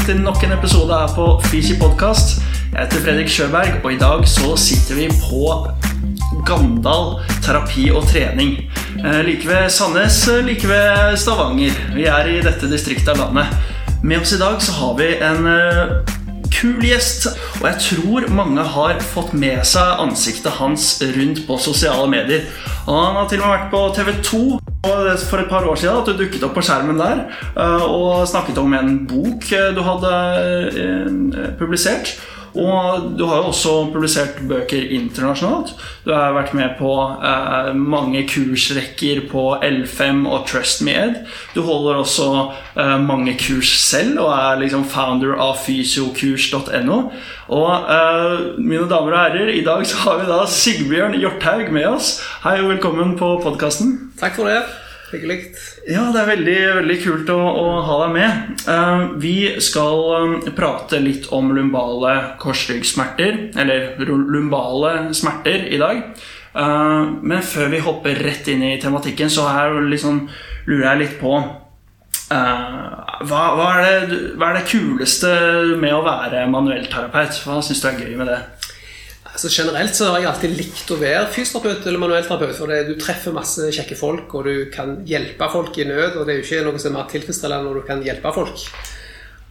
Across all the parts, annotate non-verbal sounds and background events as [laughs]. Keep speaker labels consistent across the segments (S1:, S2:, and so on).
S1: Velkommen til nok en episode her på Fysi podkast. Jeg heter Fredrik Sjøberg, og i dag så sitter vi på Gandal terapi og trening. Eh, Like ved Sandnes, eh, like ved Stavanger. Vi er i dette distriktet av landet. Med oss i dag så har vi en eh, kul gjest, og jeg tror mange har fått med seg ansiktet hans rundt på sosiale medier. Og han har til og med vært på TV 2 for et par år siden at du dukket opp på skjermen der eh, og snakket om en bok eh, du hadde eh, publisert. Og du har jo også publisert bøker internasjonalt. Du har vært med på eh, mange kursrekker på L5 og Trust Me Ed. Du holder også eh, mange kurs selv og er liksom founder av fysiokurs.no. Og eh, mine damer og herrer, i dag så har vi da Sigbjørn Hjorthaug med oss. Hei og velkommen på podkasten.
S2: Takk for det. Hyggelig.
S1: Ja, det er veldig, veldig kult å, å ha deg med. Eh, vi skal eh, prate litt om lumbale korsryggsmerter, eller lumbale smerter, i dag. Eh, men før vi hopper rett inn i tematikken, så liksom, lurer jeg litt på hva, hva, er det, hva er det kuleste med å være manuellterapeut? Hva syns du er gøy med det?
S2: Altså Generelt så har jeg alltid likt å være fysioterapeut eller manuellterapeut. For det, du treffer masse kjekke folk, og du kan hjelpe folk i nød. Og det er jo ikke noe som er mer tilfredsstillende når du kan hjelpe folk.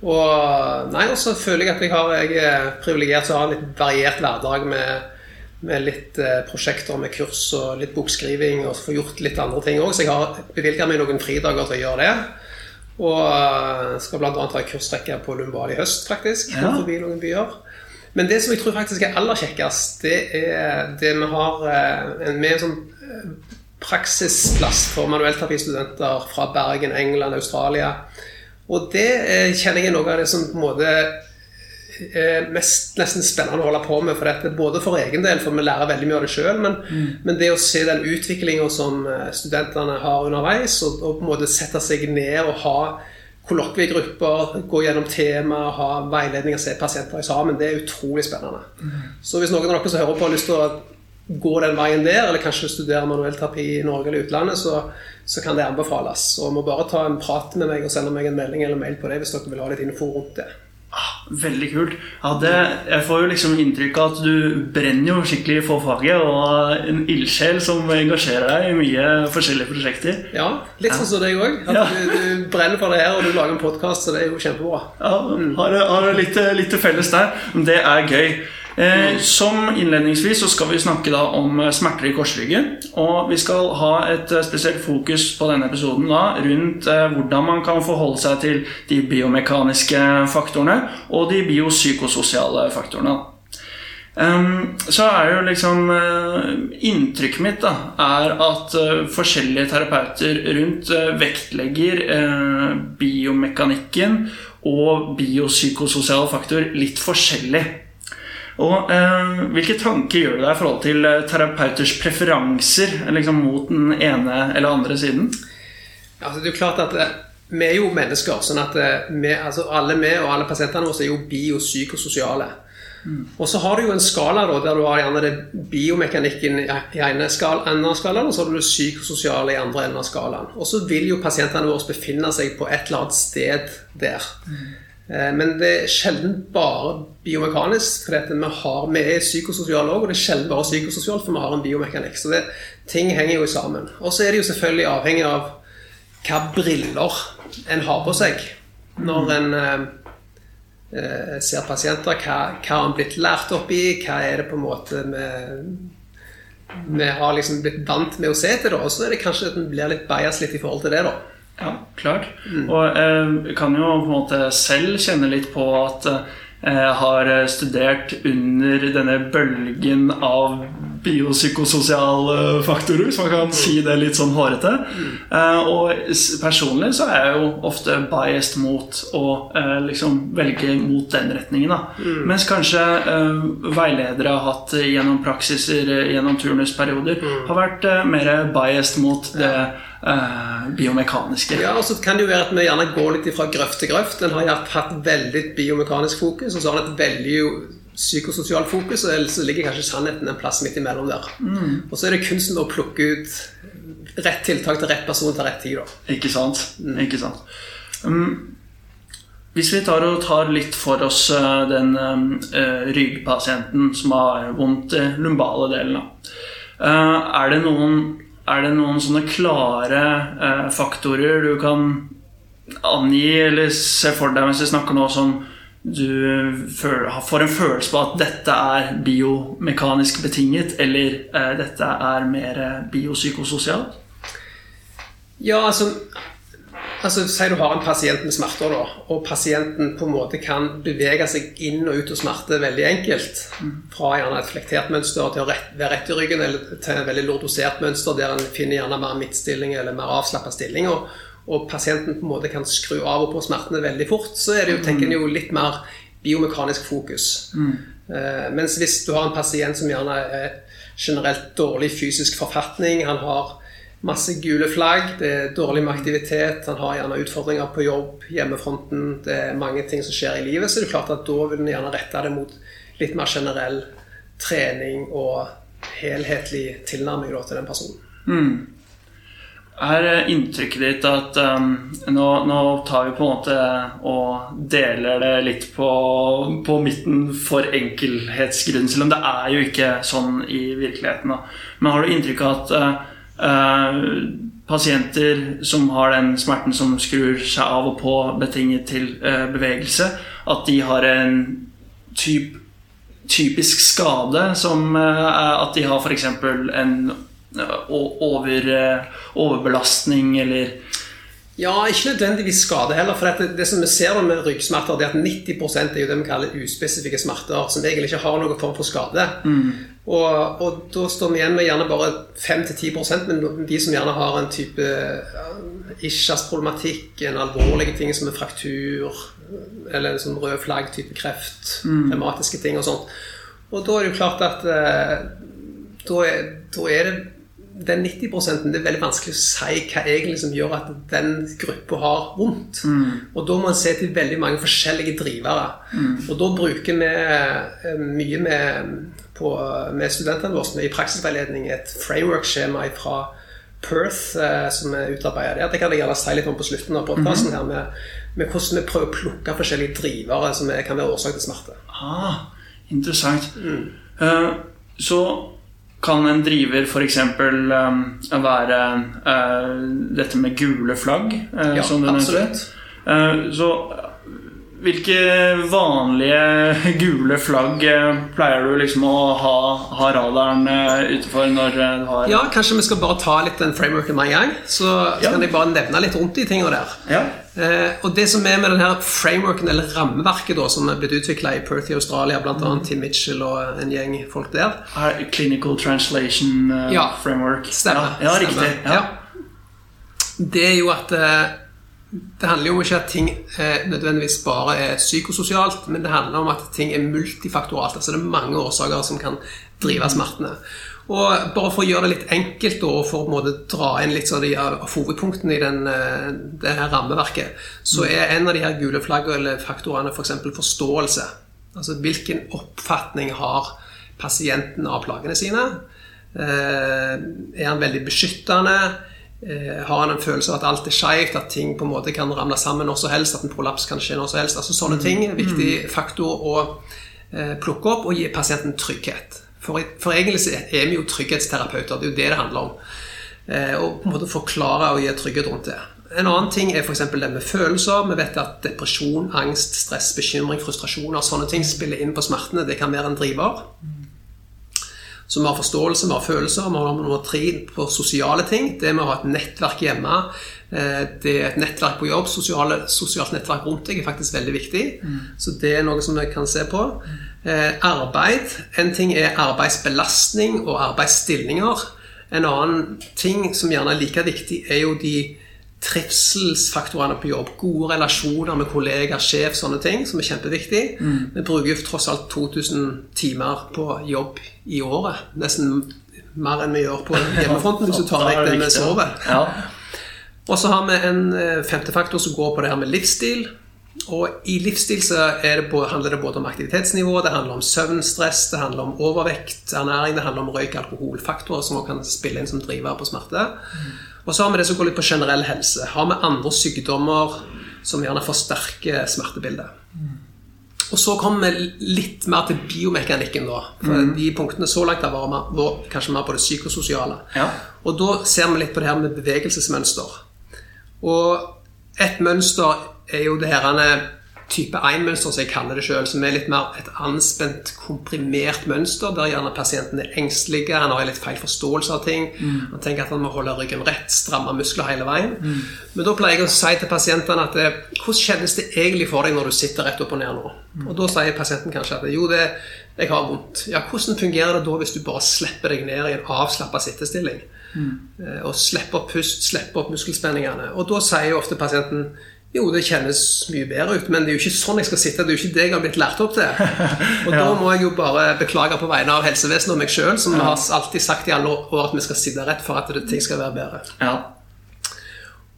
S2: Og nei, også føler jeg at jeg, har, jeg er privilegert til å ha en litt variert hverdag med, med litt eh, prosjekter med kurs og litt bokskriving, og få gjort litt andre ting òg. Så jeg har bevilga meg noen fridager til å gjøre det. Og eh, skal bl.a. ha kursrekke på Lumbal i høst, faktisk.
S1: Ja.
S2: Forbi noen byer. Men det som jeg tror faktisk er aller kjekkest, det er det vi har eh, en med en sånn eh, praksisplass for manuellterapistudenter fra Bergen, England, Australia. Og det eh, kjenner jeg er noe av det som på en måte er mest nesten spennende å holde på med. For dette, både for egen del, for vi lærer veldig mye av det sjøl, men, men det å se den utviklinga som studentene har underveis, og, og på en måte sette seg ned og ha kollokviegrupper, gå gjennom tema, ha veiledning og se pasienter sammen, det er utrolig spennende. Så hvis noen av dere som hører på har lyst til å gå den veien der, eller kanskje studere manuellterapi i Norge eller utlandet, så, så kan det anbefales. Og må bare ta en prat med meg og sende meg en melding eller mail på det hvis dere vil ha litt info rundt det.
S1: Ah, Veldig kult. Ja, det, jeg får jo liksom inntrykk av at du brenner jo skikkelig for faget, og en ildsjel som engasjerer deg i mye forskjellige prosjekter.
S2: Ja, litt sånn som deg òg.
S1: Ja.
S2: du, du brenner for det her, og du lager en podkast, så det er jo kjempebra.
S1: Ja, har, har litt, litt felles der. men Det er gøy. Eh, som innledningsvis så skal vi snakke da om eh, smerter i korsryggen. Og vi skal ha et eh, spesielt fokus på denne episoden da rundt eh, hvordan man kan forholde seg til de biomekaniske faktorene og de biopsykososiale faktorene. Um, så er jo liksom uh, Inntrykket mitt da er at uh, forskjellige terapeuter rundt uh, vektlegger biomekanikken og biopsykososial faktor litt forskjellig. Og eh, Hvilke tanker gjør du deg i forhold til eh, terapeuters preferanser liksom, mot den ene eller andre siden?
S2: Altså, det er jo klart at eh, Vi er jo mennesker. sånn at eh, vi, altså Alle vi og alle pasientene våre er jo biopsykososiale. Og så har du jo en skala da, der du har gjerne det biomekanikken i ene skal, enden av skalaen, og så har du det psykososiale i andre enden av skalaen. Og så vil jo pasientene våre befinne seg på et eller annet sted der. Eh, Men det er sjelden bare biomekanisk. for vi, vi er psykososiale òg, og det er sjelden bare psykososialt, for vi har en biomekanikk. Så det, ting henger jo sammen. Og så er det jo selvfølgelig avhengig av hva briller en har på seg når en eh, eh, ser pasienter. Hva, hva har en blitt lært opp i? Hva er det på en måte vi, vi har liksom blitt vant med å se til? Og så er det kanskje at en blir litt bajas litt i forhold til det. da.
S1: Ja, klart. Og jeg kan jo på en måte selv kjenne litt på at eh, jeg har studert under denne bølgen av biopsykososiale faktorer, hvis man kan si det litt sånn hårete. Mm. og personlig så er jeg jo ofte biased mot å eh, liksom velge mot den retningen. da. Mens kanskje eh, veiledere har hatt eh, gjennom praksiser eh, gjennom turnusperioder, har vært eh, mer biased mot det eh, biomekaniske.
S2: Ja, og så kan det jo være at vi gjerne går litt fra grøft til grøft. Den har gjerne hatt veldig biomekanisk fokus, og så har den et veldig psykososialt fokus, og så ligger kanskje sannheten en plass midt imellom der. Og så er det kunsten å plukke ut rett tiltak til rett person til rett tid. da.
S1: Ikke sant? Ikke sant? Um, hvis vi tar tar litt for oss eh, den um, eh, ryggpasienten som har vondt i lumbale delen. Er, det noen, er det noen sånne klare eh, faktorer du kan angi eller se for deg mens vi snakker nå, som du føl- får en følelse på at dette er biomekanisk betinget, eller eh, dette er mer eh, biopsykososialt?
S2: Ja, altså Altså, Si du har en pasient med smerter, da, og pasienten på en måte kan bevege seg inn og ut av smerte veldig enkelt. Fra gjerne et flektert mønster til å rett, være rett i ryggen, eller til en veldig lordosert mønster der en finner gjerne mer midtstilling eller mer avslappa stilling. Og, og pasienten på en måte kan skru av og på smertene veldig fort, så er det jo, tenker en jo litt mer biomekanisk fokus. Eh, mens hvis du har en pasient som gjerne er generelt dårlig fysisk forfatning, han har masse gule flagg, det er dårlig med aktivitet, han har gjerne utfordringer på jobb, hjemmefronten, det er mange ting som skjer i livet, så det er klart at da vil en gjerne rette det mot litt mer generell trening og helhetlig tilnærming til den personen.
S1: Er eh, inntrykket ditt at um, nå, nå tar vi på en måte og deler det litt på, på midten for enkelhetsgrunn, selv om det er jo ikke sånn i virkeligheten. Da. Men har du inntrykk av at eh, pasienter som har den smerten som skrur seg av og på betinget til eh, bevegelse, at de har en typ, typisk skade som eh, at de har f.eks. en eh, over, eh, overbelastning eller
S2: Ja, ikke nødvendigvis skade heller. For det, det som vi ser med ryggsmerter, det er at 90 er jo det vi kaller uspesifikke smerter, som egentlig ikke har noen form for skade. Og, og da står vi igjen med gjerne bare 5-10% men de som gjerne har en type ischias-problematikk, en alvorlig ting som er fraktur, eller en sånn rød flagg-type kreft, revmatiske ting og sånt. Og da er det jo klart at eh, da, er, da er det den 90 det er veldig vanskelig å si hva egentlig som gjør at den gruppa har vondt. Og da må en se til veldig mange forskjellige drivere. Og da bruker vi eh, mye med, på, med studentene våre i praksisveiledning et framework-skjema fra Perth eh, som er utarbeidet der. Det kan jeg gjerne si litt om på slutten av podkasten her, med, med hvordan vi prøver å plukke forskjellige drivere som er, kan være årsak til smerte.
S1: Ah, interessant. Eh, så kan en driver f.eks. Um, være uh, dette med gule flagg, Uh,
S2: Ja, absolutt.
S1: Uh, så hvilke vanlige gule flagg eh, pleier du liksom å ha, ha radaren eh, ute for når eh, du har
S2: Ja, kanskje vi skal bare ta litt den frameworken med en gang. Så, så
S1: Ja.
S2: kan jeg bare nevne litt rundt de tingene der.
S1: Ja.
S2: Eh, og det som er med denne frameworken, eller rammeverket, da, som er blitt utvikla i Perth i Australia, bl.a.
S1: Mm.
S2: Tim Mitchell og en gjeng folk der
S1: Er Clinical Translation uh,
S2: Ja,
S1: Framework.
S2: Stemmer.
S1: Ja, ja
S2: stemmer.
S1: riktig. Ja.
S2: Det er jo at eh, det handler jo om ikke at ting eh, nødvendigvis bare er psykososialt, men det handler om at ting er multifaktoralt. Altså det er mange årsaker som kan drive smertene. Og bare for å gjøre det litt enkelt og for å dra inn litt av de av hovedpunktene i den, eh, det her rammeverket, så er en av de her gule flaggene eller faktorene f.eks. For forståelse. Altså hvilken oppfatning har pasienten av plagene sine? Eh, er han veldig beskyttende? Eh, har han en følelse av at alt er skeivt, at ting på en måte kan ramle sammen når som helst, at en prolaps kan skje når som helst? Altså Sånne ting er en viktig faktor å eh, plukke opp og gi pasienten trygghet. For, for egentlig er vi jo trygghetsterapeuter, det er jo det det handler om. Eh, og på en måte forklare og gi trygghet rundt det. En annen ting er f.eks. det med følelser. Vi vet at depresjon, angst, stress, bekymring, frustrasjoner, sånne ting spiller inn på smertene. Det kan være en driver. Så vi har forståelse, vi har følelser. Vi har nummer tre på sosiale ting. Det med å ha et nettverk hjemme. eh, Det er et nettverk på jobb. Sosiale, sosialt nettverk rundt deg er faktisk veldig viktig. Så det er noe som vi kan se på. Eh, arbeid. En ting er arbeidsbelastning og arbeidsstillinger. En annen ting som gjerne er like viktig, er jo de trivselsfaktorene på jobb. Gode relasjoner med kollegaer, sjef, sånne ting, som er kjempeviktig. Vi bruker jo tross alt 2000 timer på jobb i året. Nesten mer enn vi gjør på [laughs] hjemmefronten hvis du tar vekk
S1: det
S2: vi sover.
S1: Ja.
S2: Og så har vi en eh, femte faktor som går på det her med livsstil. Og i livsstil så det både, handler det både om aktivitetsnivå, det handler om søvnstress, det handler om overvekt, ernæring, det handler om røyk, alkoholfaktorer som også kan spille inn som driver på smerte. Og så har vi det som går litt på generell helse. Har vi andre sykdommer som gjerne forsterker smertebildet. Og så kommer vi litt mer til biomekanikken, da. For de punktene så langt har vært kanskje mer på det psykososiale.
S1: Ja.
S2: Og da ser vi litt på det her med bevegelsesmønster. Og et mønster er jo det her type 1-mønster, som jeg kaller det sjøl, som er litt mer et anspent, komprimert mønster, der gjerne pasienten er engstelig, han har litt feil forståelse av ting. Han tenker at han må holde ryggen rett, stramme muskler hele veien. Men da pleier jeg å si til pasientene at eh, hvordan kjennes det egentlig for deg når du sitter rett opp og ned nå? Og da sier pasienten kanskje at jo, det, jeg har vondt. Ja, hvordan fungerer det da hvis du bare slipper deg ned i en avslappa sittestilling? Eh, Og slipper opp pust, slipper opp muskelspenningene. Og da sier jo ofte pasienten jo, det kjennes mye bedre ut, men det er jo ikke sånn jeg skal sitte. Det er jo ikke det jeg har blitt lært opp til. Og [laughs] da må jeg jo bare beklage på vegne av helsevesenet og meg sjøl, som har alltid sagt i alle år at vi skal sitte rett for at ting skal være bedre.
S1: Ja.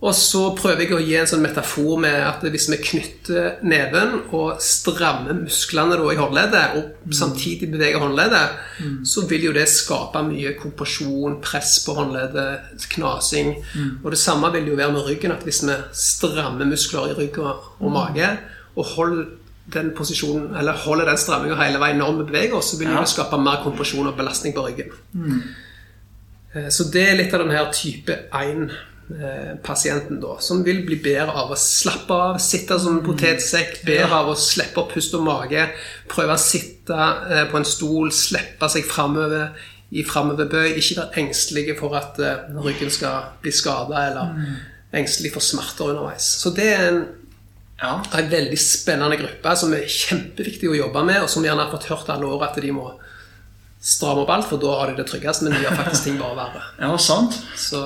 S2: Og så prøver jeg å gi en sånn metafor med at hvis vi knytter neven og strammer musklene i håndleddet, og mm. samtidig beveger håndleddet, mm. så vil jo det skape mye kompresjon, press på håndleddet, knasing. Mm. Og det samme vil jo være med ryggen, at hvis vi strammer muskler i rygg og, mm. mage, og holder den posisjonen, eller holder den stramminga hele veien når vi beveger oss, så vil
S1: ja.
S2: det skape mer kompresjon og belastning på ryggen. Mm. Eh, så det er litt av denne type 1. Eh, pasienten, da, som vil bli bedre av å slappe av, sitte som en mm. potetsekk, bedre av å slippe opp pust og mage, prøve å sitte eh, på en stol, slippe seg framover i framoverbøy, ikke være engstelige for at eh, ryggen skal bli skada, eller mm. engstelig for smerter underveis. Så det er en,
S1: ja.
S2: en veldig spennende gruppe som er kjempeviktig å jobbe med, og som gjerne har fått hørt alle år at de må stramme opp alt, for da har de det tryggest, men de gjør faktisk ting bare verre.
S1: Ja, sant.
S2: Så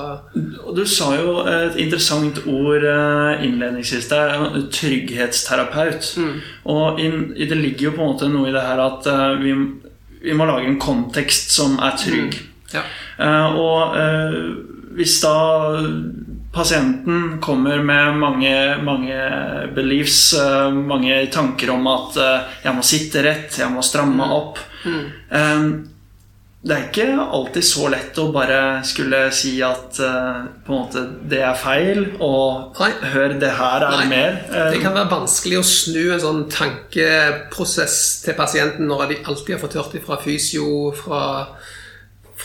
S1: du sa jo et interessant ord eh, innledningsvis der, trygghetsterapeut. Og det ligger jo på en måte noe i det her at eh, vi, vi må lage en kontekst som er trygg.
S2: ja.
S1: Eh, og hvis da pasienten kommer med mange, mange beliefs, mange tanker om at jeg må sitte rett, jeg må stramme opp eh, Det er ikke alltid så lett å bare skulle si at uh, på en måte det er feil, og
S2: Nei.
S1: hør, det her er
S2: Nei,
S1: mer. Eh,
S2: Det kan være vanskelig å snu en sånn tankeprosess til pasienten når de alltid har fått hørt det fra fysio, fra,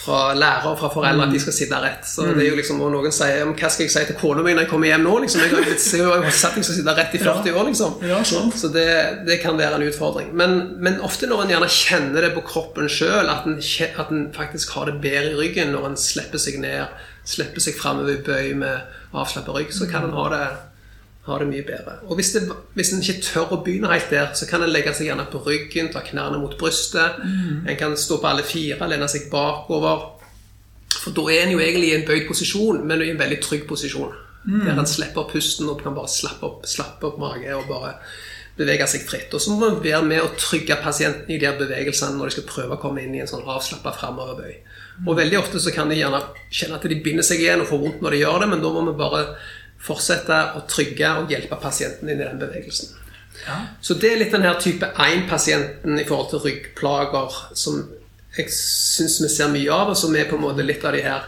S2: fra lærer, og fra foreldre at de skal sitte rett. Så det er jo liksom, og Noen sier «Men hva skal jeg si til kona mi når jeg kommer hjem nå? Liksom, jeg har jo jo sett jeg skal sitte rett i 40 år, liksom.
S1: Ja, sånn.
S2: Så det, det kan være en utfordring. Men, men ofte når en gjerne kjenner det på kroppen sjøl, at, at en faktisk har det bedre i ryggen når en slipper seg ned, slipper seg framover i bøy med avslappa rygg, så kan en ha det, ha det mye bedre. Og hvis, det, hvis en ikke tør å begynne helt der, så kan en legge seg gjerne på ryggen, ta knærne mot brystet. En kan stå på alle fire, lene seg bakover. For da er en jo egentlig i en bøyd posisjon, men i en veldig trygg posisjon. Der en slipper pusten og kan bare slappe opp, slappe opp mage og bare bevege seg fritt. Og så må en være med å trygge pasienten i de bevegelsene når de skal prøve å komme inn i en sånn avslappa framoverbøy. Og veldig ofte så kan de gjerne kjenne at de binder seg igjen og får vondt når de gjør det, men da må vi bare fortsette å trygge og hjelpe pasienten inn i den bevegelsen. Så det er litt den her type 1-pasienten i forhold til ryggplager som jeg syns vi ser mye av, og som er på en måte litt av de her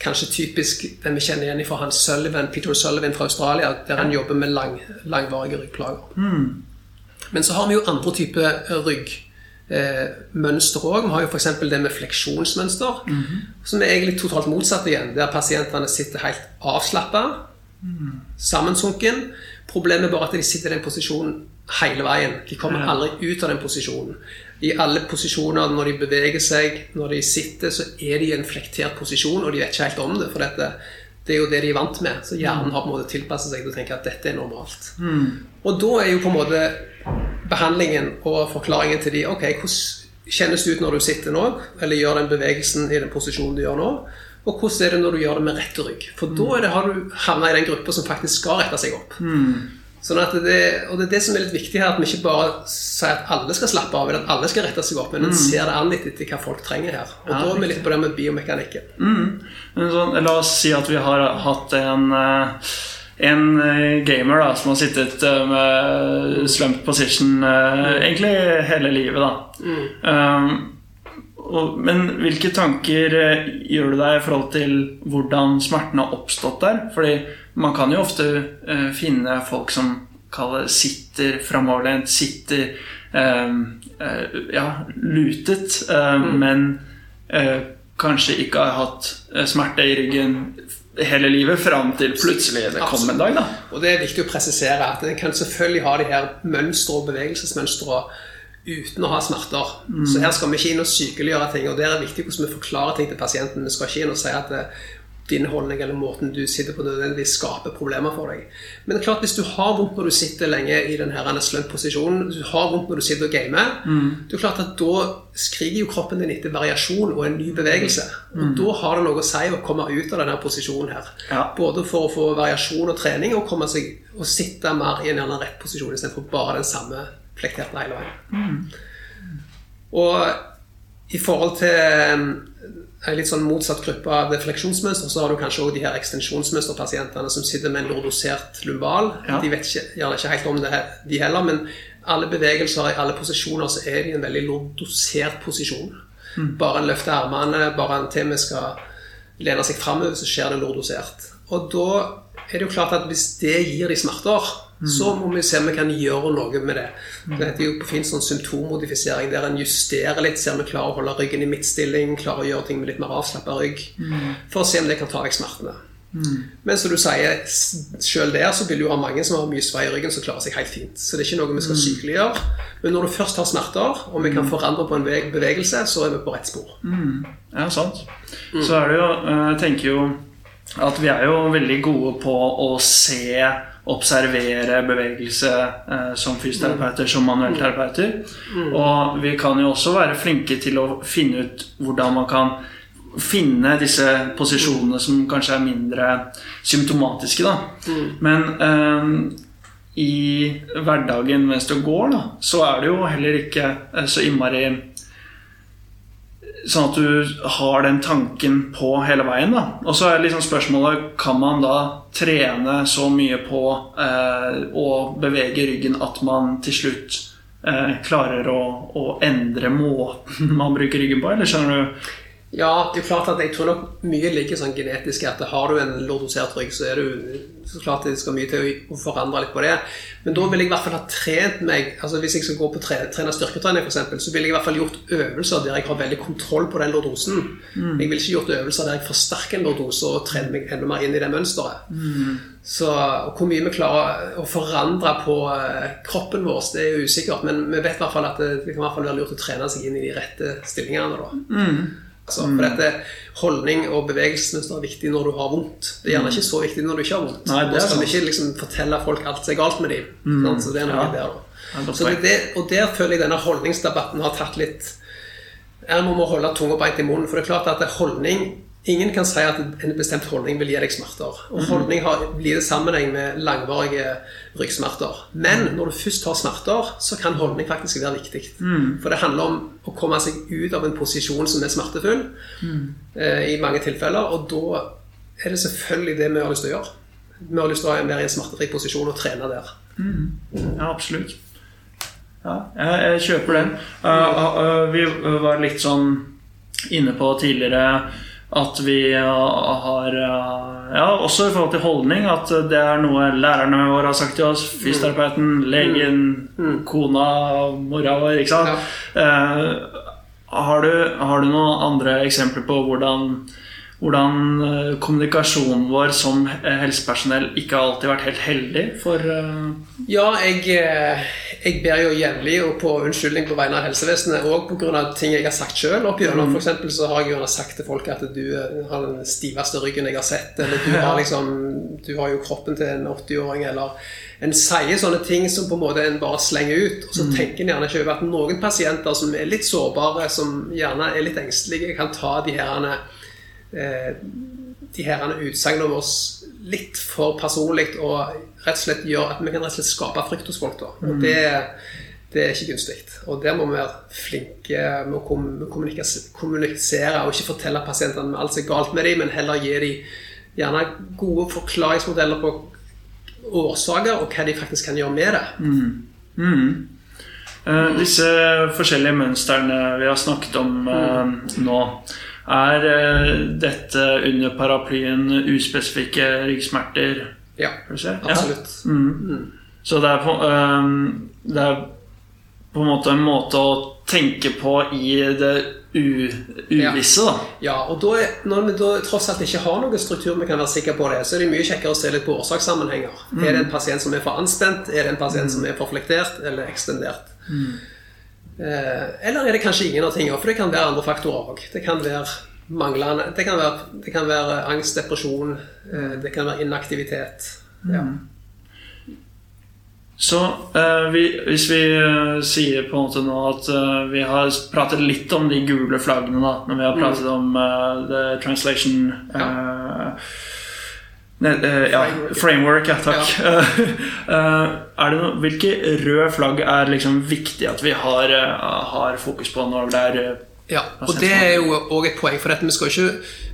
S2: kanskje typisk den vi kjenner igjen fra han Sullivan, Peter Sullivan fra Australia, der han jobber med lang, langvarige ryggplager. Men så har vi jo andre typer ryggmønster òg. Vi har jo f.eks. det med fleksjonsmønster, som er egentlig totalt motsatt igjen, der pasientene sitter helt avslappa, sammensunken. Problemet er bare at de sitter i den posisjonen hele veien. De kommer aldri ut av den posisjonen. I alle posisjoner, når de beveger seg, når de sitter, så er de i en flektert posisjon, og de vet ikke helt om det. For dette, det er jo det de er vant med. Så hjernen har på en måte tilpasset seg til å tenke at dette er normalt. Og da er jo på en måte behandlingen og forklaringen til de, ok, hvordan kjennes det ut når du sitter nå, eller gjør den bevegelsen i den posisjonen du gjør nå, og hvordan er det når du gjør det med rett rygg? For da er det, har du havna i den gruppa som faktisk skal rette seg opp. Sånn at det, og det er det som er litt viktig her, at vi ikke bare sier at alle skal slappe av, eller at alle skal rette seg opp, men en ser det an litt etter hva folk trenger her. Og da er vi litt på det med biomekanikken.
S1: Men sånn, la oss si at vi har hatt en eh, en eh, gamer da, som har sittet eh, med slump position eh, egentlig hele livet. da um, og, Men hvilke tanker eh, gjør du deg i forhold til hvordan smerten har oppstått der? Fordi man kan jo ofte eh, finne folk som kaller sitter framoverlent, sitter eh, eh, ja, lutet, eh, men eh, kanskje ikke har hatt eh, smerte i ryggen hele livet fram til plutselig det kom en dag. da
S2: Og det er viktig å presisere at en kan selvfølgelig ha de her mønstre og bevegelsesmønstre uten å ha smerter. Så her skal vi ikke inn og sykeliggjøre ting, og der er det viktig hvordan vi forklarer ting til pasienten. Vi skal ikke inn og si at eh, din holdning eller måten du sitter på nødvendigvis skaper problemer for deg. Men det er klart hvis du har vondt når du sitter lenge i denne slump-posisjonen, du har vondt når du sitter og gamer, det er klart at da skriker jo kroppen din etter variasjon og en ny bevegelse. Og da har det noe å si å komme ut av denne posisjonen her.
S1: Ja.
S2: Både for å få variasjon og trening og komme seg og sitte mer i en annen rett posisjon istedenfor bare den samme flekterte hele veien. Og i forhold til um, en litt sånn motsatt gruppe av fleksjonsmønster, så har du kanskje også de her ekstensjonsmønsterpasientene som sitter med en lordosert lumbal.
S1: Ja.
S2: De vet ikke, gjerne ikke helt om det, de heller, men alle bevegelser i alle posisjoner så er de i en veldig lordosert posisjon. Bare en løfter armene, bare en til vi skal lene seg framover, så skjer det lordosert. Og da er det jo klart at hvis det gir de smerter, så må vi se om vi kan gjøre noe med det. Det heter jo på fint sånn symptommodifisering, der en justerer litt, ser om vi klarer å holde ryggen i midtstilling, klarer å gjøre ting med litt mer avslappa rygg, for å se om det kan ta vekk smertene. Men som du sier, selv der så vil du ha mange som har mye svei i ryggen som klarer seg helt fint. Så det er ikke noe vi skal sykeliggjøre. Men når du først har smerter, og vi kan forandre på en bevegelse, så er vi på rett spor.
S1: Ja, sant. Så er det jo eh, Jeg tenker jo at vi er jo veldig gode på å se, observere bevegelse eh, som fysioterapeuter, som manuellterapeuter. Og vi kan jo også være flinke til å finne ut hvordan man kan finne disse posisjonene som kanskje er mindre symptomatiske, da. Men eh, i hverdagen mens du går, da, så er det jo heller ikke eh, så innmari Sånn at du har den tanken på hele veien. da Og så er liksom spørsmålet Kan man da trene så mye på eh, å bevege ryggen at man til slutt eh, klarer å, å endre måten [laughs] man bruker ryggen på? Eller skjønner du?
S2: Ja, det er klart at jeg tror nok mye ligger sånn genetisk at har du en lordosert rygg, så er du så klart det skal mye til å forandre litt på det. Men da vil jeg i hvert fall ha trent meg altså Hvis jeg skal gå på tre, trene styrketrening, eksempel, så vil jeg i hvert fall gjort øvelser der jeg har veldig kontroll på den lordosen. Jeg vil ikke gjort øvelser der jeg forsterker en lordose og trener meg enda mer inn i det mønsteret. Så og Hvor mye vi klarer å forandre på eh, kroppen vår, det er usikkert. Men vi vet i hvert fall at det, det kan i hvert fall være lurt å trene seg inn i de rette stillingene. da. Altså, for dette Holdning og bevegelsesmønster er viktig når du har vondt. Det er gjerne ikke så viktig når du ikke har vondt.
S1: Nei, det er
S2: da skal vi ikke liksom fortelle folk alt som er galt med dem. sant? Så det er noe
S1: Ja.
S2: der det, det, og der føler jeg denne holdningsdebatten har tatt litt Her må vi holde tunga beint i munnen. For det er klart at det er holdning Ingen kan si at en bestemt holdning vil gi deg smerter. Og holdning har, blir i sammenheng med langvarige ryggsmerter. Men når du først har smerter, så kan holdning faktisk være viktig. For det handler om å komme seg ut av en posisjon som er smertefull, eh, i mange tilfeller. Og da er det selvfølgelig det vi har lyst til å gjøre. Vi har lyst til å være i en smertefri posisjon og trene der.
S1: Ja, absolutt. Ja, jeg, jeg kjøper den. Uh, uh, vi var litt sånn inne på tidligere at vi uh, har uh, Ja, også i forhold til holdning, at det er noe lærerne våre har sagt til oss. Fysioterapeuten, legen, kona, mora vår, ikke sant. Uh, har, du, har du noen andre eksempler på hvordan hvordan uh, kommunikasjonen vår som helsepersonell ikke har alltid vært helt heldig for uh,
S2: Ja, jeg, eh, jeg ber jo jevnlig på unnskyldning på vegne av helsevesenet òg pga. ting jeg har sagt sjøl opp igjennom. For eksempel så har jeg jo sagt til folk at du eh, har den stiveste ryggen jeg har sett, eller du har liksom Du har jo kroppen til en 80-åring, eller En sier sånne ting som på en måte en bare slenger ut, og så tenker en gjerne ikke over at noen pasienter som er litt sårbare, som gjerne er litt engstelige, kan ta de herene eh, de her utsagnene om oss litt for personlig og rett og slett gjør at vi kan rett og slett skape frykt hos folk. da. Og det, det er ikke gunstig. Og der må vi være flinke med å kommunisere og ikke fortelle pasientene alt som er galt med dem, men heller gi dem gjerne gode forklaringsmodeller på årsaker og hva de faktisk kan gjøre med det.
S1: Mm. Mm. Eh, disse forskjellige mønstrene vi har snakket om uh, nå, er uh, dette under paraplyen uspesifikke ryggsmerter?
S2: Ja, absolutt.
S1: Ja. Mm. Så det er, på, det er på en måte en måte å tenke på i det uvisse, da.
S2: Ja, og da når vi da tross alt ikke har noen struktur vi kan være sikre på det, så er det mye kjekkere å se litt på årsakssammenhenger. Mm. Er det en pasient som er for anspent? Er det en pasient mm. som er for flektert eller ekstendert? Mm. Eh, eller er det kanskje ingen av tingene? For det kan være andre faktorer òg. Det kan være manglende Det kan være, det kan være angst, depresjon, eh, det kan være inaktivitet. Ja.
S1: Mm. Så eh, vi, hvis vi eh, sier på en måte nå at eh, vi har pratet litt om de gule flaggene da, når vi har pratet mm. om eh, the translation ja. Ne, ja, framework. Ja, takk. Ja. [laughs] er det noe, hvilke røde flagg er liksom viktig at vi har, har fokus på når det er
S2: ja, og det er jo òg et poeng. For vi skal, ikke,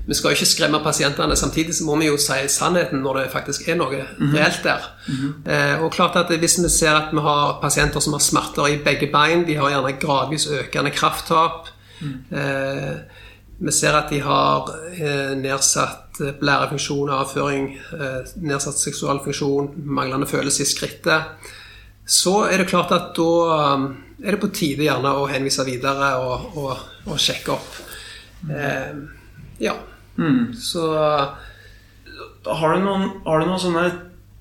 S2: vi skal ikke skremme pasientene. Samtidig så må vi jo si sannheten når det faktisk er noe mm -hmm. reelt der. Mm -hmm. eh, og klart at Hvis vi ser at vi har pasienter som har smerter i begge bein, de har gjerne gradvis økende krafttap mm. eh, Vi ser at de har eh, nedsatt blærefunksjon, avføring, nedsatt seksual funksjon, manglende følelse i skrittet. Så er det klart at da er det på tide gjerne å henvise videre og, og, og sjekke opp. Eh, ja. Mm. Så
S1: har du, noen, har du noen sånne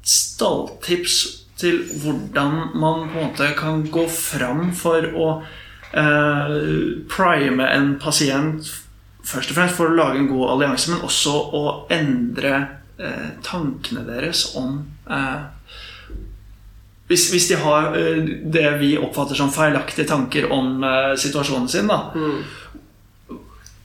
S1: stalltips til hvordan man på en måte kan gå fram for å eh, prime en pasient først og fremst for å lage en god allianse, men også å endre eh, tankene deres om eh, hvis, hvis, de har eh, det vi oppfatter som feilaktige tanker om uh, situasjonen sin, da, mm.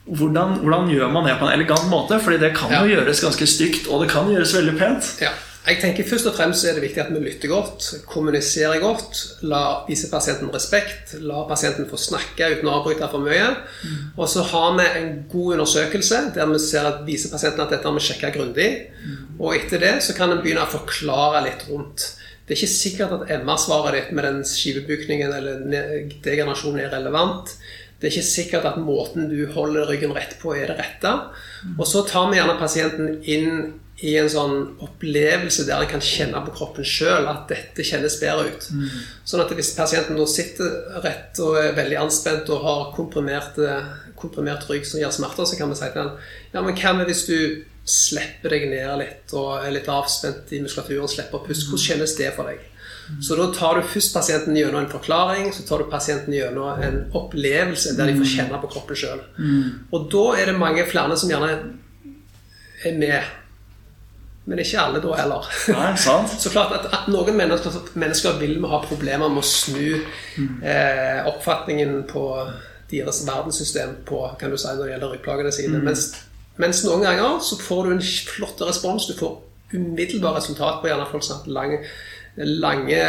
S1: hvordan, hvordan, gjør man det på en elegant måte? Fordi det kan ja. jo gjøres ganske stygt, og det kan gjøres veldig pent.
S2: Ja. Jeg tenker Først og fremst er det viktig at vi lytter godt, kommuniserer godt, la vise pasienten respekt, la pasienten få snakke uten å avbryte for mye. Mm. Og så har vi en god undersøkelse der vi ser at viser pasienten at dette har vi sjekka grundig. Mm. Og etter det så kan en begynne å forklare litt rundt det er ikke sikkert at MR-svaret ditt med den skivebukningen eller degenerasjonen er relevant. Det er ikke sikkert at måten du holder ryggen rett på, er det rette. Og så tar vi gjerne pasienten inn i en sånn opplevelse der de kan kjenne på kroppen sjøl at dette kjennes bedre ut. Mm. Sånn at hvis pasienten nå sitter rett og er veldig anspent og har komprimert, komprimert rygg som gir smerter, så kan vi si til ham ja, men hva med hvis du slipper deg ned litt og er litt avspent i muskulaturen, slipper å puste. Hvordan kjennes det for deg? Så da tar du først pasienten gjennom en forklaring, så tar du pasienten gjennom en opplevelse der de får kjenne på kroppen sjøl. Og da er det mange flere som gjerne er med. Men ikke alle da heller.
S1: Nei, sant. [laughs]
S2: så klart at, at noen mennesker, mennesker, vil ha problemer med å snu eh, oppfatningen på deres verdenssystem på kan du si, når det gjelder ryggplagene sine. Mm. Mens mens noen ganger så får du en flott respons. Du får umiddelbar resultat på gjerne folk som har lange, lange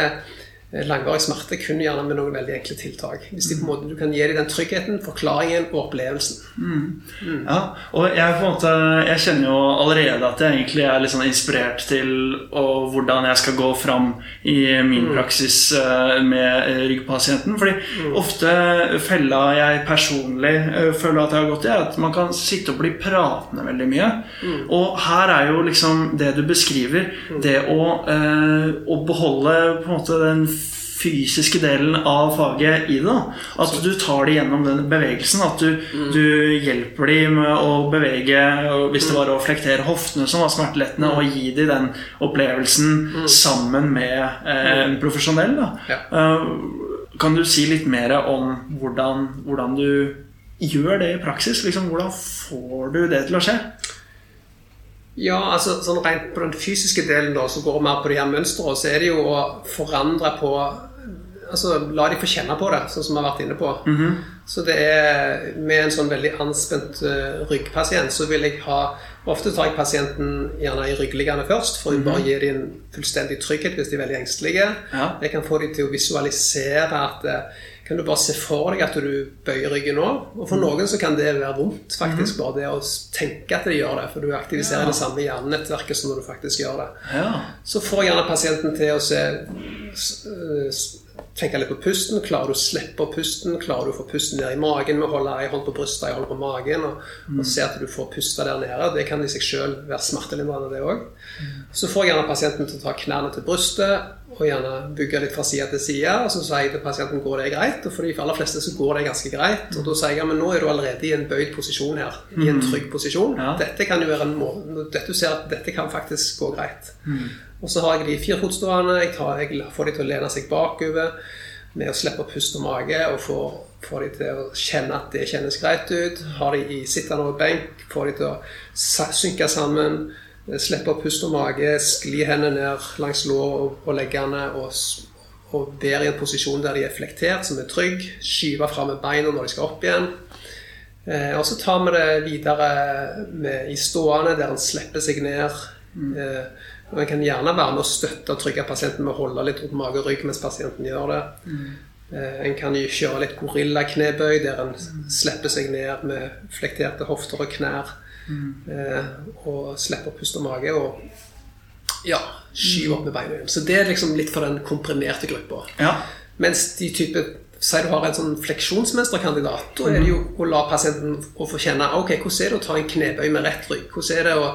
S2: langvarig smerte kun gjerne med noen veldig enkle tiltak. Hvis de på en måte, Du kan gi dem den tryggheten, forklaringen og opplevelsen.
S1: Mm. Mm. Ja, og jeg, på en måte, jeg kjenner jo allerede at jeg egentlig er litt sånn inspirert til og hvordan jeg skal gå fram i min mm. praksis uh, med uh, ryggpasienten. Fordi mm. ofte fella jeg personlig føler at jeg har gått i, er at man kan sitte og bli pratende veldig mye. Mm. Og her er jo liksom det du beskriver, mm. det å, å beholde på en måte den fysiske delen av faget i det. da. At du tar det gjennom den bevegelsen. At du, du hjelper dem med å bevege Hvis det var å flektere hoftene som var smertelettende, og gi dem den opplevelsen sammen med eh, en profesjonell.
S2: Ja.
S1: Eh, kan du si litt mer om hvordan, hvordan du gjør det i praksis? Liksom, hvordan får du det til å skje?
S2: Ja, altså sånn rent på den fysiske delen da, så går mer på de her mønstrene, så er det jo å forandre på Altså la de få kjenne på det, sånn som vi har vært inne på. Så det er med en sånn veldig anspent uh, ryggpasient, så vil jeg ha Ofte tar jeg pasienten gjerne i ryggliggende først, for å bare gi dem en fullstendig trygghet hvis de er veldig engstelige.
S1: Ja.
S2: Jeg kan få dem til å visualisere at eh, Kan du bare se for deg at du bøyer ryggen nå? Og for noen så kan det være vondt, faktisk, bare det å tenke at de gjør det. For du aktiviserer
S1: Ja.
S2: det samme hjernenettverket som når du faktisk gjør det.
S1: Ja.
S2: Så får jeg gjerne pasienten til å se, s- tenke litt på pusten. Klarer du å slippe pusten? Klarer du å få pusten ned i magen med å holde ei hånd på brystet, ei hånd på magen? Og, og se at du får puste der nede. Det kan i seg sjøl være smertelindrende, det òg. Så får jeg gjerne pasienten til å ta knærne til brystet og gjerne bygge litt fra side til side. Og så sier jeg til pasienten går det greit, og for de aller fleste så går det ganske greit. Og da sier jeg men nå er du allerede i en bøyd posisjon her, i en trygg posisjon.
S1: Ja.
S2: Dette kan jo være en måte Dette du ser at dette kan faktisk gå greit. Og så har jeg de firfotstående. Jeg, tar, jeg får de til å lene seg bakover med å slippe pust og mage og får, får de til å kjenne at det kjennes greit ut. Har de i sittende over benk, får de til å synke sammen. Slippe pust og mage, skli hendene ned langs lår og, og leggene og, og være i en posisjon der de er flektert, som er trygg. Skyve fram med beina når de skal opp igjen. Eh, og så tar vi det videre med, i stående, der en slipper seg ned. Eh, og En kan gjerne være med å støtte og trygge pasienten med å holde litt rundt mage og rygg mens pasienten gjør det. Eh, En kan kjøre litt gorillaknebøy, der en slipper seg ned med flekterte hofter og knær. Eh, og slipper å puste mage. Og ja, skyve opp med beina igjen. Så det er liksom litt for den komprimerte gruppa.
S1: Ja.
S2: Mens de type Si du har en sånn fleksjonsmesterkandidat. Da er det jo å la pasienten å få kjenne ok, hvordan er det å ta en knebøy med rett rygg. Hvordan er det å,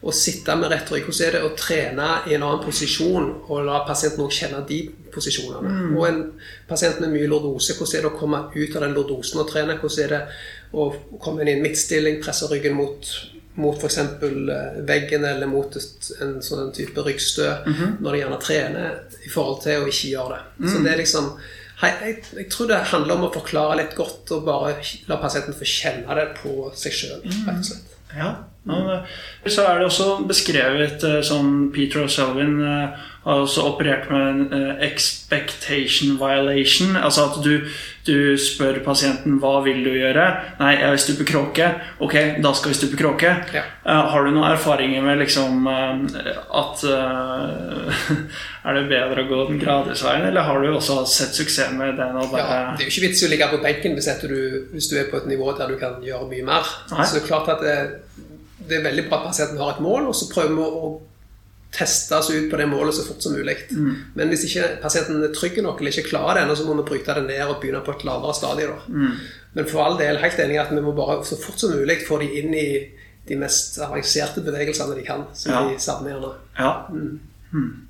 S2: å sitte med rett rygg. Hvordan er det å trene i en annen posisjon og la pasienten også kjenne de posisjonene. Og en pasient med mye lordose, hvordan er det å komme ut av den lordosen og trene? Hvordan er det å komme inn i en midtstilling, presse ryggen mot mot f.eks. veggen eller mot en sånn type ryggstø når de gjerne trener, i forhold til å ikke gjøre det. Så det er liksom jeg, jeg tror det handler om å forklare litt godt og bare la pasienten få kjenne det på seg sjøl, rett og slett.
S1: Ja. Så er det også beskrevet som sånn Peter O'Selvin eh, har også operert med en eh, expectation violation. Altså at du, du spør pasienten hva vil du gjøre. Nei, jeg vil stupe kråke. Ok, da skal vi stupe kråke.
S2: Ja.
S1: Eh, har du noen erfaringer med liksom eh, at [laughs] Er det bedre å gå den gradisveien, eller har du også sett suksess med den? Og
S2: Ja, det er jo ikke vits i å ligge på benken hvis, du, hvis du er på et nivå der du kan gjøre mye mer.
S1: Nei.
S2: Så det er klart at det, det er veldig bra at pasienten har et mål, og så prøver vi å teste oss ut på det målet så fort som mulig. Men hvis ikke pasienten er trygg nok eller ikke klarer det ennå, så må vi bryte det ned og begynne på et lavere stadie. Mm. Men for all del helt enig i at vi må bare så fort som mulig få de inn i de mest avanserte bevegelsene de kan, som
S1: Ja.
S2: de savner gjerne.
S1: Ja. Hmm.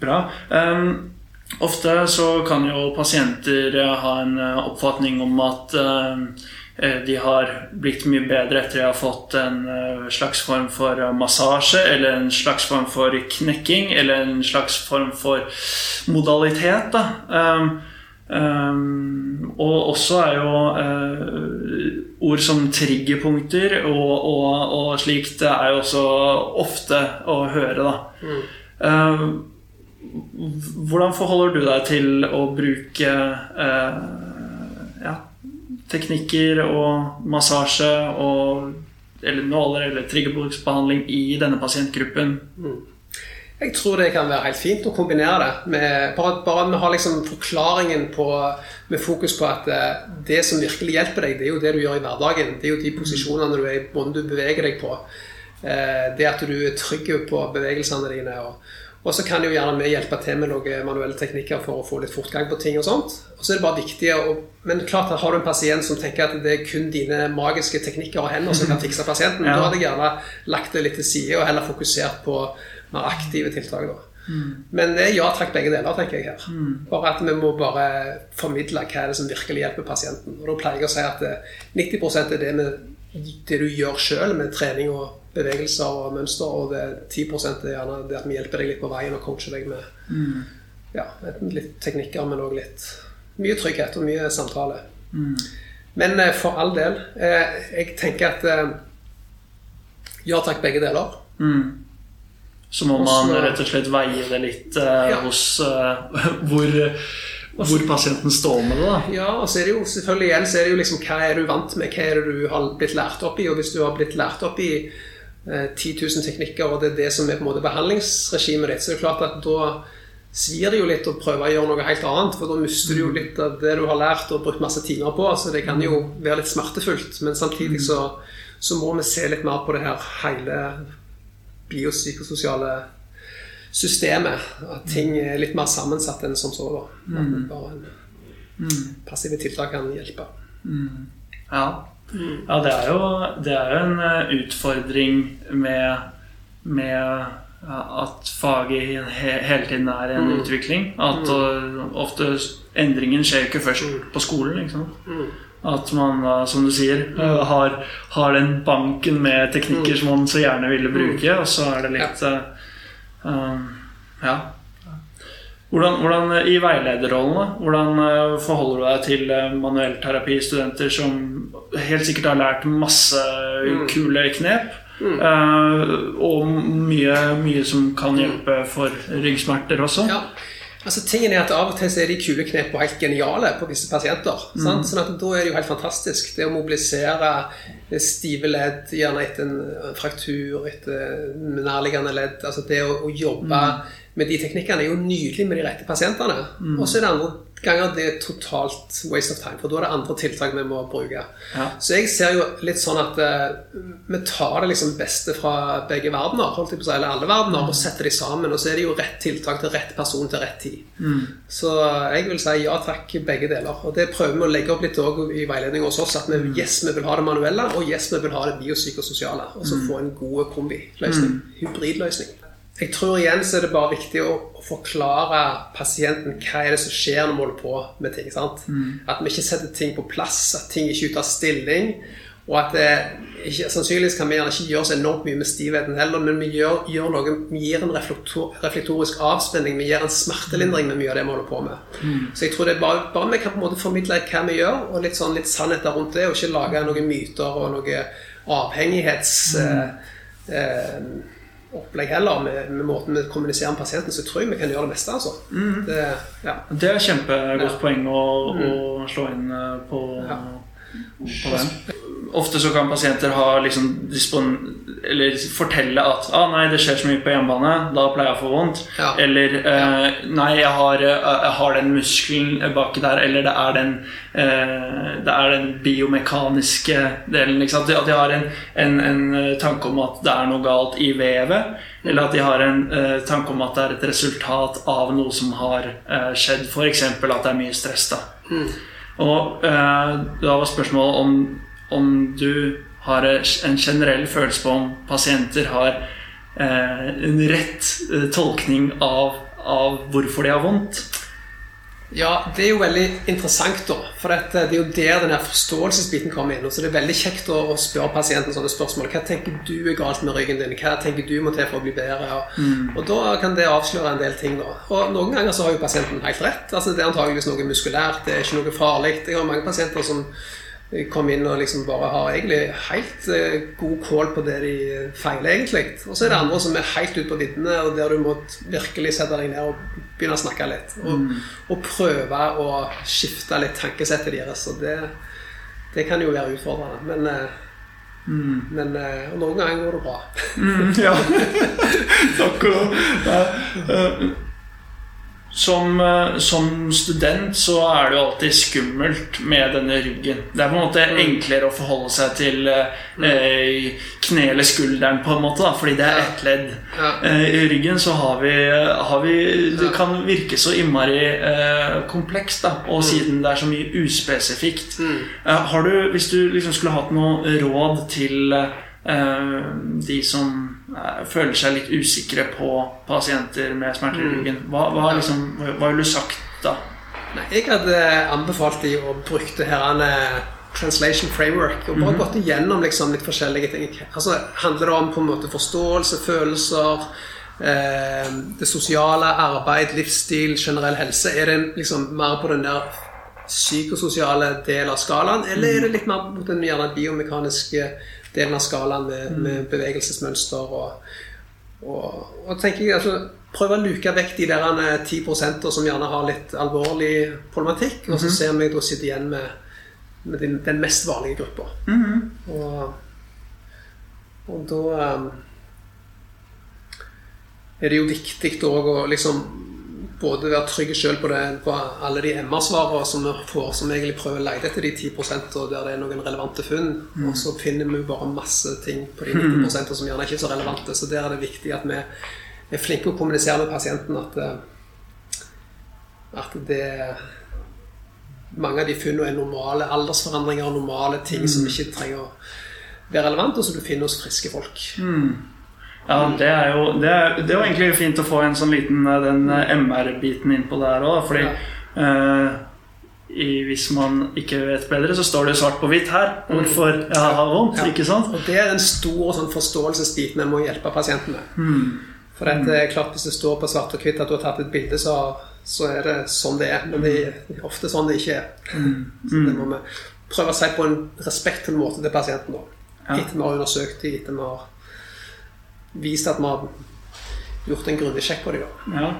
S1: Bra. Um ofte så kan jo pasienter eh, ha en eh, oppfatning om at ehm, eh, de har blitt mye bedre etter de har fått en eh, slags form for eh, massasje, eller en slags form for knekking, eller en slags form for modalitet. Da. um, ehm, og også er jo uh, ord som triggerpunkter og, og, og slikt det er jo også ofte å høre, da. Eh, hvordan forholder du deg til å bruke uh, ja, teknikker og massasje og eller nåler eller triggerboksbehandling i denne pasientgruppen?
S2: Jeg tror det kan være helt fint å kombinere det. Med, bare, bare vi har liksom forklaringen på, med fokus på at eh, det som virkelig hjelper deg, det er jo det du gjør i hverdagen. Det er jo de posisjonene du er du beveger deg på. Eh, Det at du er trygg på bevegelsene dine. Og, og så kan jo gjerne vi hjelpe til med noen manuelle teknikker for å få litt fortgang på ting og sånt. Og så er det bare viktig å Men klart har du en pasient som tenker at det er kun dine magiske teknikker og hender som kan fikse pasienten,
S1: Ja.
S2: da hadde jeg gjerne lagt det litt til side og heller fokusert på mer aktive tiltak. da. Men det er ja takk, begge deler, tenker jeg her. Bare at vi må bare formidle hva er det som virkelig hjelper pasienten. Og da pleier jeg å si at eh, 90 er det, med, det du gjør sjøl med trening og bevegelser og mønster, og det er 10 er gjerne det at vi hjelper deg litt på veien og coacher deg med ja, enten litt teknikker, men òg litt mye trygghet og mye samtale. Men eh, for all del, eh, jeg tenker at eh, ja takk, begge deler.
S1: Så må man
S2: Også-
S1: rett og slett veie det litt eh,
S2: Ja.
S1: hos eh, [laughs] hvor, hvor pasienten står med det. da.
S2: Ja, og så er det jo selvfølgelig igjen så er det jo liksom hva er du vant med, hva er det du har blitt lært opp i, og hvis du har blitt lært opp i 10 000 teknikker, og det er det som er på en måte behandlingsregimet ditt, så er klart at da svir det jo litt å prøve å gjøre noe helt annet, for da mister du jo litt av det du har lært og brukt masse timer på, så det kan jo være litt smertefullt, men samtidig så, så må vi se litt mer på det her hele biopsykososiale systemet, at ting er litt mer sammensatt enn som så da. At bare en passive tiltak kan hjelpe.
S1: Ja, ja det, er jo, det er jo en eh, utfordring med, med at faget he, hele tiden er en utvikling. At mm. ofte endringen skjer ikke først på skolen. Ikke sant? At man, som du sier, eh, har, har den banken med teknikker som man så gjerne ville bruke, og så er det litt eh, um, Ja. Hvordan, hvordan eh, I veilederrollen, da, hvordan eh, forholder du deg til eh, manuellterapistudenter som helt sikkert har lært masse kule knep? Mm. og mye, mye som kan hjelpe for ryggsmerter også.
S2: Ja. Altså tingen er at Av og til så er de kule knepene helt geniale på visse pasienter. sant? Sånn at Da er det jo helt fantastisk. Det å mobilisere stive ledd, gjerne etter en fraktur, etter nærliggende ledd altså Det å, å jobbe med de teknikkene er jo nydelige med de rette pasientene. Og så er det andre ganger det er totalt waste of time, for da er det andre tiltak vi må bruke.
S1: Ja.
S2: Så jeg ser jo litt sånn at uh, vi tar det liksom beste fra begge verdener, holdt jeg på å si, eller alle verdener, og setter de sammen. Og så er det jo rett tiltak til rett person til rett tid. Så jeg vil si ja takk, begge deler. Og det prøver vi å legge opp litt i veiledning hos oss, at vi, yes, vi vil ha det manuelle, og yes, vi vil ha det biopsykososiale. Og så få en god kombiløsning. Hybridløsning. Jeg tror igjen så er det bare viktig å, å forklare pasienten hva er det som skjer når vi holder på med ting. sant? At vi ikke setter ting på plass, at ting ikke tar stilling. Og at det ikke, Sannsynligvis kan vi gjerne ikke gjøre så enormt mye med stivheten heller, men vi gjør, gjør noe, vi gir en reflektor, reflektorisk avspenning, vi gir en smertelindring med mye av det vi holder på med. Så jeg tror det er bare, bare vi kan på en måte formidle hva vi gjør, og litt sånn litt sannheter rundt det, og ikke lage noen myter og noe avhengighets... Eh, eh, opplegg heller med, med måten vi kommuniserer med pasienten, så tror jeg vi kan gjøre det meste. altså. Det, ja.
S1: Det er kjempegodt
S2: Ja.
S1: poeng å, å slå inn eh, på,
S2: Ja.
S1: på den. Ofte så kan pasienter ha liksom fortelle at ah, 'nei, det skjer så mye på hjemmebane, da pleier jeg å få vondt'.
S2: Ja.
S1: Eller eh, 'nei, jeg har, eh, jeg har den muskelen baki der', eller det er den, eh, det er den biomekaniske delen. Liksom. At de, har en, en, en eh, tanke om at det er noe galt i vevet. Eller at de har en eh, tanke om at det er et resultat av noe som har eh, skjedd. F.eks. at det er mye stress. da Og eh, da var spørsmålet om, om du har en generell følelse på om pasienter har eh, en rett eh, tolkning av, av hvorfor de har vondt.
S2: Ja, det er jo veldig interessant, da. For det er jo der den forståelsesbiten kommer inn. Og så det er veldig kjekt å, spørre pasienten sånne spørsmål. Hva tenker du er galt med ryggen din? Hva tenker du må til for å bli bedre? Og, og da kan det avsløre en del ting. da. Og noen ganger så har jo pasienten helt rett. Altså Det er antageligvis noe muskulært, det er ikke noe farlig. Jeg har mange pasienter som kom inn og liksom bare har egentlig helt eh, god kål på det de feiler, egentlig. Og så er det andre som er helt ute på viddene, og der du må virkelig sette deg ned og begynne å snakke litt. Og, og prøve å skifte litt tankesettet deres. Og det, det kan jo være utfordrende. Men, Mm. men eh, og noen ganger går det bra.
S1: ja. [laughs] Takk og lov. Ja. Eh, Som, eh, som student så er det jo alltid skummelt med denne ryggen. Det er på en måte enklere å forholde seg til eh, kne eller skulderen, på en måte, da, fordi det er ett ledd. Eh, I ryggen så har vi, har vi Det kan virke så innmari eh, komplekst, da, og siden det er så mye uspesifikt. Eh, har du, hvis du liksom skulle hatt noe råd til eh, de som eh, føler seg litt usikre på pasienter med smerter i ryggen. Hva, hva, liksom, hva ville du sagt da?
S2: Nei, jeg hadde anbefalt de å bruke det her en, eh, translation framework og bare gått igjennom liksom, litt forskjellige ting. Altså, Handler det om på en måte forståelse, følelser, eh, det sosiale, arbeid, livsstil, generell helse? Er det liksom mer på den der psykososiale delen av skalaen, eller er det litt mer mot den gjerne biomekaniske delen av skalaen med, med bevegelsesmønster og, og, og tenker jeg, altså, Prøve å luke vekk de der eh, 10 som gjerne har litt alvorlig problematikk, og så ser vi da sitter igjen med, med den, den mest vanlige gruppa. og, og da um, er det jo viktig å liksom både være trygg sjøl på, på alle de MR-svarene som vi får, som egentlig prøver å lete etter de 10 og der det er noen relevante funn. Og så finner vi bare masse ting på de 90% som gjerne ikke er så relevante. Så der er det viktig at vi er flinke å kommunisere med pasienten at, eh, at det mange av de funnene er normale aldersforandringer og normale ting som ikke trenger å være relevante, og som du finner hos friske folk.
S1: Ja, det er jo det er, det er egentlig fint å få en sånn liten eh, den eh, MR-biten innpå der òg. Fordi eh, i, hvis man ikke vet bedre, så står det jo svart på hvitt her hvorfor jeg har vondt.
S2: Ja.
S1: ikke sant?
S2: Og det er en stor sånn forståelsesbit vi må hjelpe pasienten med. For det er klart Hvis det står på svart og hvitt at du har tatt et bilde, så, så er det sånn det er. Men det er ofte sånn det ikke er. Så det må vi prøve å si på en respektfull måte til pasienten. da. Etter vi har undersøkt dem, etter vi har vist at vi har gjort en grundig sjekk på dem. Ja.
S1: Ja.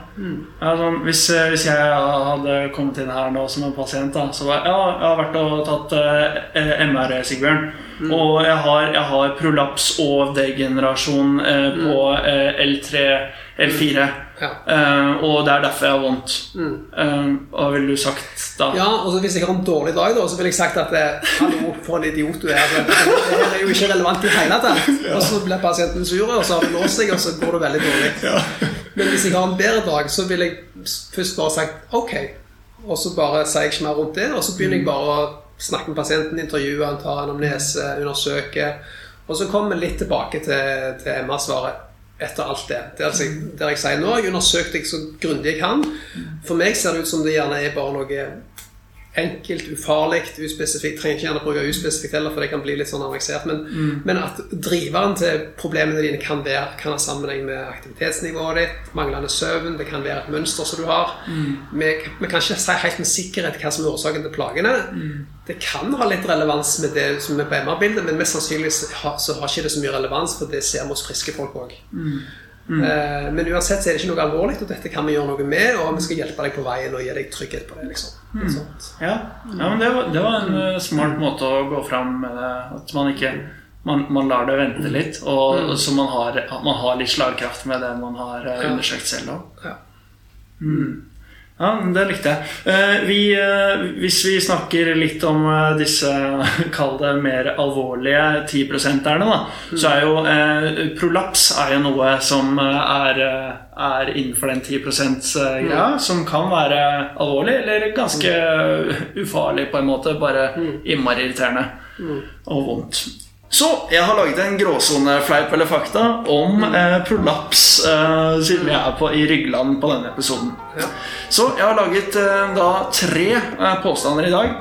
S1: Ja, sånn, hvis, eh, hvis jeg hadde kommet inn her nå som en pasient, da, så var ja, jeg har vært og tatt eh, MR, Sigbjørn. Og jeg har, jeg har prolaps og degenerasjon eh, på eh, L3, L4.
S2: Ja.
S1: Uh, og det er derfor jeg har vondt. Eh, hva ville du sagt da?
S2: Ja, og Hvis jeg har en dårlig dag, da, så ville jeg sagt at eh, Hallo, for en idiot du er. Altså, det er jo ikke relevant i hele tatt. [laughs] Og så blir pasienten sur, og så har det låst seg, og så går det veldig dårlig. Men hvis jeg har en bedre dag, så ville jeg først bare sagt ok. Og så bare sier jeg ikke mer rundt det, og så begynner jeg bare å snakke med pasienten, intervjue han, ta anamnese, undersøke. Og så kommer vi litt tilbake til, til MR-svaret etter alt det. Der jeg, der jeg sier nå jeg undersøkte jeg så grundig jeg kan. For meg ser det ut som det gjerne er bare noe enkelt, ufarlig, uspesifikt. Trenger ikke gjerne bruke uspesifikt heller, for det kan bli litt sånn avansert. Men, men at driveren til problemene dine kan, være, kan ha sammenheng med aktivitetsnivået ditt, manglende søvn, det kan være et mønster som du har. Vi, vi kan ikke si helt med sikkerhet hva som er årsaken til plagene. Det kan ha litt relevans med det som er på MR-bildet, men mest sannsynlig så har, så har ikke det så mye relevans, for det ser vi hos friske folk òg. Eh, Men uansett så er det ikke noe alvorlig, og dette kan vi gjøre noe med, og vi skal hjelpe deg på veien og gi deg trygghet på det. liksom. Mm.
S1: Ja, ja men det var, det var en uh, smart måte å gå fram med det. At man ikke man, man lar det vente litt, og så man har, man har litt slagkraft med det man har uh, undersøkt selv òg.
S2: Ja.
S1: Ja, det likte jeg. Eh, vi, eh, hvis vi snakker litt om eh, disse, [laughs] kall det mer alvorlige 10-prosenterne, da, så er jo eh, prolaps er jo noe som er, er innenfor den 10 %-greia, som kan være alvorlig eller ganske ufarlig på en måte. Bare innmari irriterende og vondt. Så jeg har laget en gråsonefleip eller fakta om eh, prolaps, eh, siden vi er på, i ryggland på denne episoden.
S2: Ja.
S1: Så jeg har laget eh, da tre eh, påstander i dag.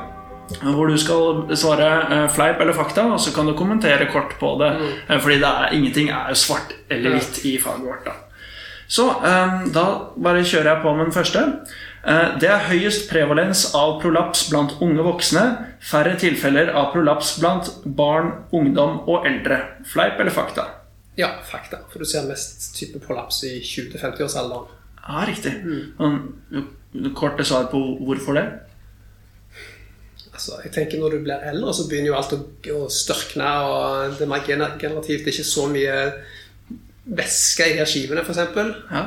S1: Hvor du skal svare eh, fleip eller fakta, og så kan du kommentere kort på det. eh, Fordi det er, ingenting er jo svart eller hvitt i faget vårt. da Så da bare kjører jeg på med den første. Eh, Det er høyest prevalens av prolaps blant unge voksne. Færre tilfeller av prolaps blant barn, ungdom og eldre. Fleip eller fakta?
S2: ja, fakta. For du ser mest type prolaps i 20-50-årsalderen.
S1: Ja, riktig. Sånn, Korte svar på hvorfor det?
S2: Altså, jeg tenker Når du blir eldre, så begynner jo alt å, å størkne. og Det er mer generativt. Det er ikke så mye væske i her skivene, f.eks.
S1: Ja.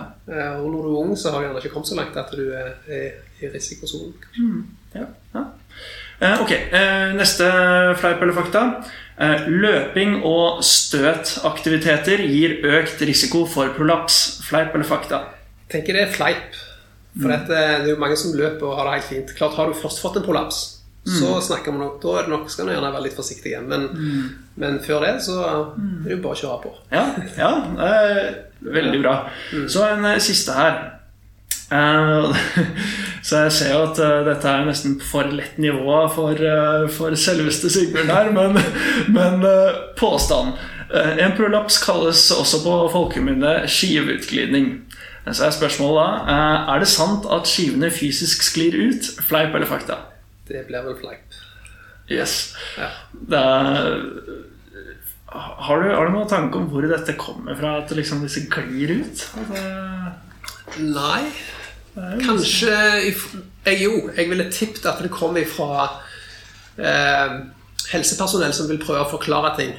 S2: Og når du er ung, så har du gjerne ikke kommet så langt at du er, i risikosonen. Mm.
S1: ja, ja. Eh, ok, eh, neste fleip eller fakta. Eh, løping og støtaktiviteter gir økt risiko for prolaps. Fleip eller fakta?
S2: Jeg tenker det er fleip. For dette, det er jo mange som løper og har det helt fint. Klart Har du først fått en prolaps, så snakker man nok, da er det nok, skal man gjerne være litt forsiktige. Men, men før det så er det jo bare å kjøre på.
S1: Ja, ja det er veldig bra. Så en eh, siste her. Eh, [laughs] så jeg ser jo at eh, dette er nesten for lett nivå for, for selveste Sigbjørn her, men, [laughs] men påstand. En prolaps kalles også på folkemunne skiveutglidning. Så er spørsmålet da eh, Er det sant at skivene fysisk sklir ut? Fleip eller fakta?
S2: Det blir vel fleip.
S1: Yes.
S2: Ja.
S1: Det er, har, du, har du noen tanke om hvor dette kommer fra, at liksom disse glir ut? At det-
S2: Nei. Kanskje jeg, Jo, jeg ville tippet at det kommer fra eh, helsepersonell som vil prøve å forklare ting.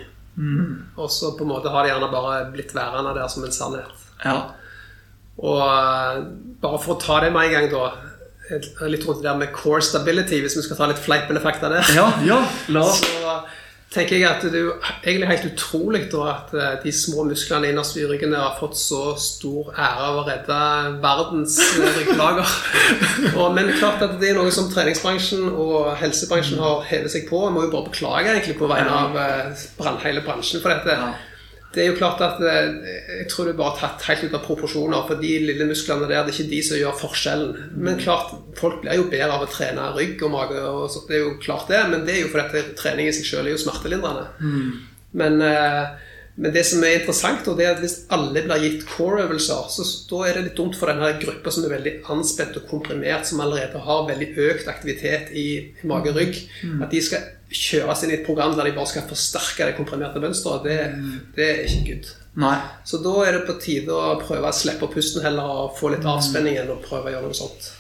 S2: Og så på en måte har de gjerne bare blitt værende der som en sannhet.
S1: Ja.
S2: Og eh, bare for å ta det med en gang, da eh, Litt rundt det der med core stability, hvis vi skal ta litt fleipende fakta der.
S1: ja, ja, [laughs] la oss
S2: Så tenker jeg at det er jo egentlig helt utrolig da at eh, de små musklene innerst i ryggen har fått så stor ære av å redde verdens rygglager. [laughs] Men klart at det er noe som treningsbransjen og helsebransjen har hevet seg på. Jeg må jo bare beklage egentlig på vegne av eh, hele bransjen for dette. Det er jo klart at eh, Jeg tror det er bare tatt helt ut av proporsjoner. For de lille musklene der, det er ikke de som gjør forskjellen. Men klart, folk blir jo bedre av å trene rygg og mage. Og så, det er jo klart det, Men det er jo fordi at trening i seg selv er jo smertelindrende. Men, eh, men det som er interessant, og det er at hvis alle blir gitt core-øvelser, så da er det litt dumt for denne gruppa som er veldig anspent og komprimert, som allerede har veldig økt aktivitet i mage og rygg, at de skal kjøres inn i et program der de bare skal forsterke det komprimerte mønsteret. Det, det er ikke good.
S1: Nei.
S2: Så da er det på tide å prøve å slippe pusten heller og få litt avspenning enn å prøve å gjøre noe sånt.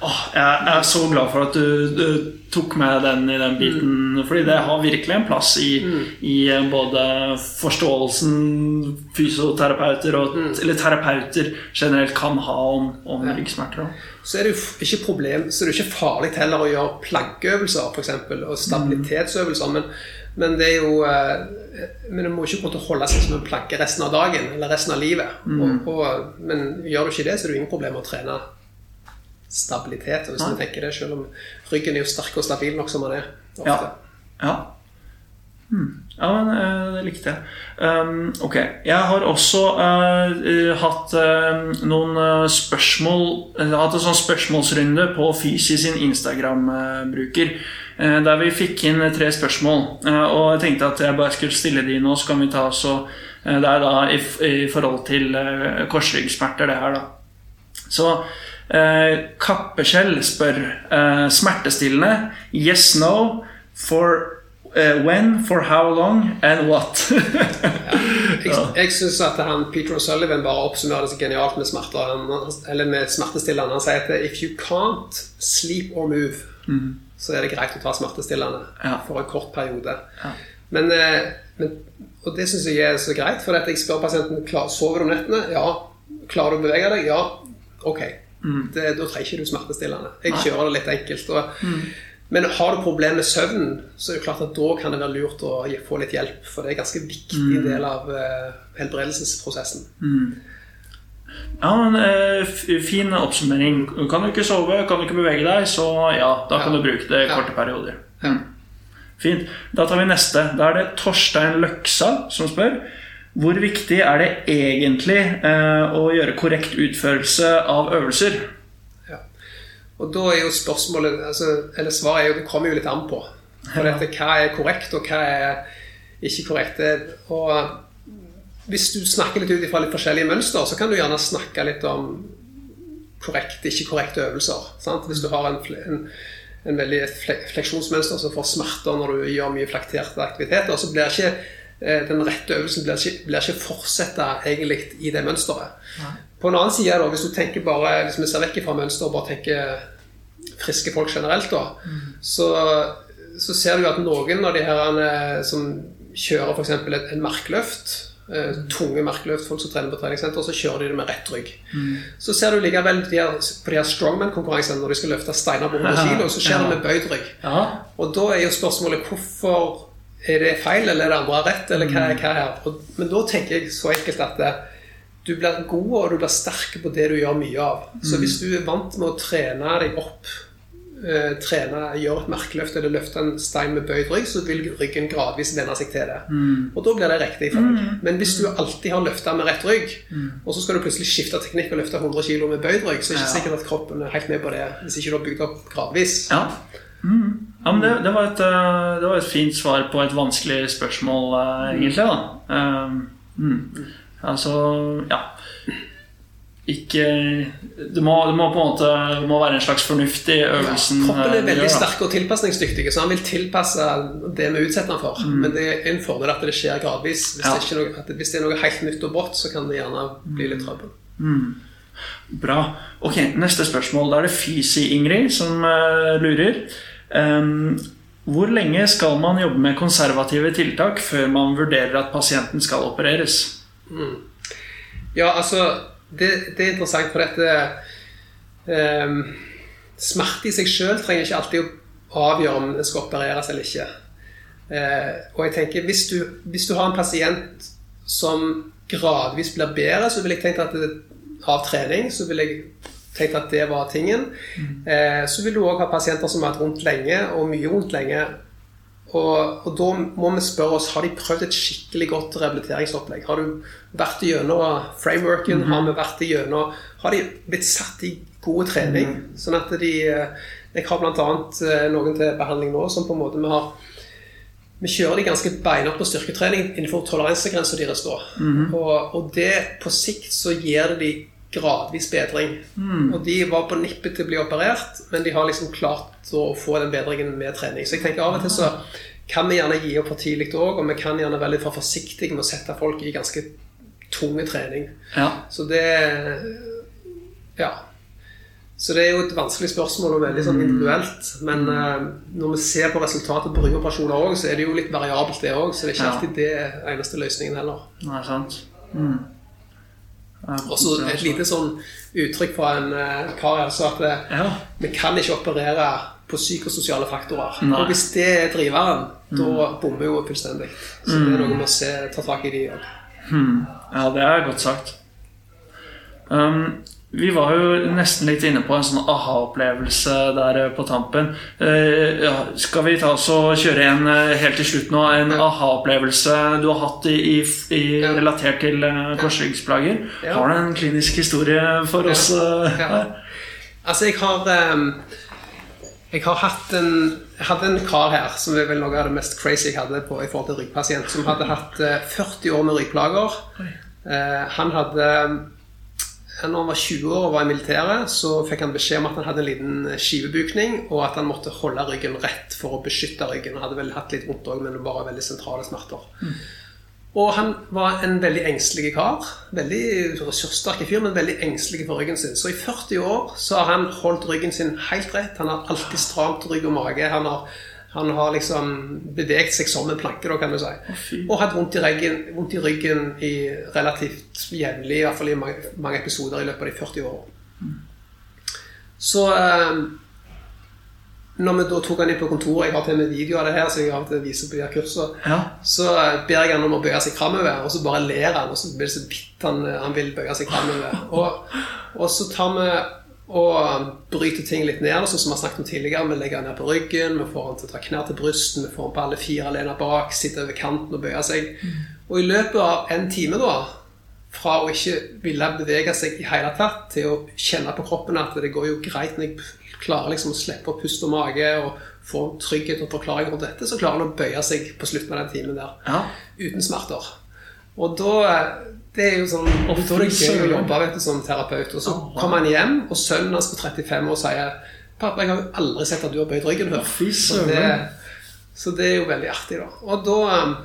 S1: Åh, jeg jeg er så glad for at du, du tok med den i den biten. Fordi det har virkelig en plass i, i eh, både forståelsen fysioterapeuter og eller terapeuter generelt kan ha om, om ryggsmerter.
S2: Så er det jo ikke problem, så er det jo ikke farlig heller å gjøre plankeøvelser for eksempel, og stabilitetsøvelser. Men, men det er jo eh, Men du må ikke måtte holde seg som en planke resten av dagen eller resten av livet. Og, og, men gjør du ikke det, så er det jo ingen problem å trene stabilitet. Hvis
S1: Nei.
S2: du tenker det, Selv om ryggen er jo sterk og stabil nok som den er. ofte.
S1: Ja. ja. Hmm. Ja, men eh, det likte jeg. Um, ok. Jeg har også eh, hatt uh, noen spørsmål Jeg har hatt en sånn spørsmålsrunde på Fysi sin Instagram-bruker. der vi fikk inn tre spørsmål. Og jeg tenkte at jeg bare skulle stille de nå, så kan vi ta så Det er da i, i forhold til korsryggsmerter, det her, da. Så eh, Kappeskjell spør eh, smertestillende. Yes, no. For eh, when, for how long, and what? [laughs]
S2: Jeg, jeg syns at han, Peter O'Sullivan bare oppsummerer det så genialt med smerter. Eller med smertestillende. Han sier at if you can't sleep or move, så er det greit å ta smertestillende
S1: Ja.
S2: for en kort periode.
S1: Ja.
S2: Men, eh, men, og det syns jeg er så greit, for jeg spør pasienten sover du om nettene. Ja. Klarer du å bevege deg? Ja. Ok. Det, da trenger ikke du smertestillende. Jeg kjører det litt enkelt. Og, Men har du problemer med søvnen, så er det klart at da kan det være lurt å få litt hjelp. For det er en ganske viktig del av uh, helbredelsesprosessen.
S1: ja, men uh, Fin oppsummering. Kan du ikke sove, kan du ikke bevege deg, så ja, da kan
S2: Ja.
S1: du bruke det i
S2: Ja.
S1: perioder.
S2: Ja.
S1: Fint. Da tar vi neste. Da er det Torstein Løksa som spør. Hvor viktig er det egentlig eh, å gjøre korrekt utførelse av øvelser?
S2: Ja. Og da er jo spørsmålet altså, Eller svaret er jo det kommer jo litt an på. For dette, hva er korrekt, og hva er ikke korrekt. Og hvis du snakker litt ut ifra litt forskjellige mønster, så kan du gjerne snakke litt om korrekt, ikke korrekte øvelser. Sant? Hvis du har en, en, en veldig fleksjonsmønster som får smerter når du gjør mye flakterte aktiviteter, så blir ikke eh, den rette øvelsen blir ikke, blir ikke fortsette egentlig i det mønsteret. På en annen side, da, hvis du tenker bare, hvis vi ser vekk fra mønsteret og bare tenker friske folk generelt, da, så, så ser du at noen av de her eh, som kjører f.eks. et, en merkløft eh, tunge merkeløft, folk som trener på treningssenter, så kjører de det med rett rygg. Så ser du likevel de her, på de her strongman-konkurransene når de skal løfte steiner på [laughs] 100 kg, så skjer det med bøyd rygg.
S1: Ja,
S2: Og da er jo spørsmålet hvorfor er det feil, eller er det andre rett, eller hva er hva er det? Men da tenker jeg så enkelt at det, du blir god og du blir sterk på det du gjør mye av. Så hvis du er vant med å trene deg opp eh, trene, gjøre et merkeløft eller løfte en stein med bøyd rygg, så vil ryggen gradvis venne seg til det. Og da blir det riktig for deg. Men hvis du alltid har løfta med rett rygg, og så skal du plutselig skifte teknikk og løfte 100 kg med bøyd rygg, så er det ikke sikkert at kroppen er helt med på det hvis ikke du har bygd opp gradvis.
S1: Ja. Mm. ja men det, det, var et, eh, det var et fint svar på et vanskelig spørsmål, eh, egentlig. da um, mm. Altså, ja Ikke det må, det må på en måte må være en slags fornuft i øvelsen.
S2: Kroppen
S1: eh,
S2: er veldig
S1: gjør,
S2: sterk og tilpasningsdyktig, så han vil tilpasse det vi utsetter han for. Men det er en fordel at det skjer gradvis. Hvis,
S1: Mm. Ja.
S2: det, er noe, hvis det er noe helt nytt og brått, så kan det gjerne bli litt trøbbel.
S1: Bra. Ok, Neste spørsmål. Da er det Fysi Ingrid som uh, lurer. Um, hvor lenge skal man jobbe med konservative tiltak før man vurderer at pasienten skal opereres?
S2: Ja, altså Det, det er interessant, for dette um, Smerte i seg sjøl trenger ikke alltid å avgjøre om det skal opereres eller ikke. Uh, og jeg tenker, hvis du, hvis du har en pasient som gradvis blir bedre, så vil jeg tenke at det, av trening så vil jeg tenke at det var tingen. Eh, så vil du òg ha pasienter som har hatt vondt lenge, og mye vondt lenge. Og, og da må vi spørre oss har de prøvd et skikkelig godt rehabiliteringsopplegg. Har du vært gjennom frameworken? Har vi vært gjennom Har de blitt satt i god trening? Sånn at de eh, Jeg har bl.a. noen til behandling nå som på en måte vi har vi kjører de ganske beinhardt på styrketrening innenfor toleransegrensa deres da. og, og det på sikt så gir det de gradvis bedring. Og de var på nippet til å bli operert, men de har liksom klart å få den bedringen med trening. Så jeg tenker av og til så kan vi gjerne gi opp for tidlig òg, og vi kan gjerne være litt for forsiktige med å sette folk i ganske tunge trening.
S1: Ja.
S2: Så det Ja. Så det er jo et vanskelig spørsmål og veldig sånn individuelt. Men uh, når vi ser på resultatet på ryggoperasjoner òg, så er det jo litt variabelt, det òg. Så det er ikke alltid det eneste løsningen heller.
S1: Nei, sant. Mm. Ja,
S2: Og så et lite sånn uttrykk fra en uh, kar sa at eh,
S1: Ja.
S2: vi kan ikke operere på psykososiale faktorer.
S1: Nei.
S2: Og hvis det er driveren, da bommer jo fullstendig. Så det er noe med å se, ta tak i de òg.
S1: Ja, det er godt sagt. Um, vi var jo nesten litt inne på en sånn aha-opplevelse der eh, på tampen. Uh, ja, skal vi ta oss og kjøre en uh, helt til slutt nå? En aha-opplevelse du har hatt i, i, i,
S2: Ja.
S1: relatert til uh, korsryggsplager?
S2: Ja.
S1: Har du en klinisk historie for oss?
S2: Ja.
S1: her?
S2: Altså, jeg har um, Jeg har hatt en Jeg hadde en kar her som er vel noe av det mest crazy jeg hadde på, i forhold til ryggpasient, som hadde hatt eh, 40 år med ryggplager. Han hadde når han var 20 år og var i militæret, så fikk han beskjed om at han hadde en liten skivebukning, og at han måtte holde ryggen rett for å beskytte ryggen. Han hadde vel hatt litt vondt òg, men det var veldig sentrale smerter. Og han var en veldig engstelig kar. Veldig ressurssterk fyr, men veldig engstelig for ryggen sin. Så i 40 år så har han holdt ryggen sin helt rett. Han har alltid stramt rygg og mage. Han har, han har liksom beveget seg som en planke, da, kan du si.
S1: Oh,
S2: Og hatt vondt i, ryggen, vondt i ryggen i relativt jevnlig, i hvert fall i mange, mange episoder i løpet av de 40 årene. Så eh, når vi da tok han inn på kontoret Jeg har til med video av det her, så jeg har til viser på de her kursene.
S1: Ja.
S2: Så eh, ber jeg han om å bøye seg framover, og så bare ler han. Og så blir det så vidt han, eh, han vil bøye seg framover. [laughs] Og, og så tar vi og bryter ting litt ned, sånn som vi har snakket om tidligere. Vi legger han ned på ryggen, vi får han til å dra knær til brysten, vi får han på alle fire alene bak, sitte over kanten og bøye seg. Og i løpet av en time, da, fra å ikke ville bevege seg i hele tatt, til å kjenne på kroppen at det går jo greit når jeg klarer liksom å slippe å puste og mage og få trygghet og forklaring rundt dette, så klarer han å bøye seg på slutten av den timen der
S1: Ja.
S2: uten smerter. Og da Det er jo sånn jobbe vet du, som terapeut. Og så kommer han hjem, og sønnen hans på 35 år sier 'Pappa, jeg har jo aldri sett at du har bøyd ryggen før'. Så det, så det er jo veldig artig, da. Og da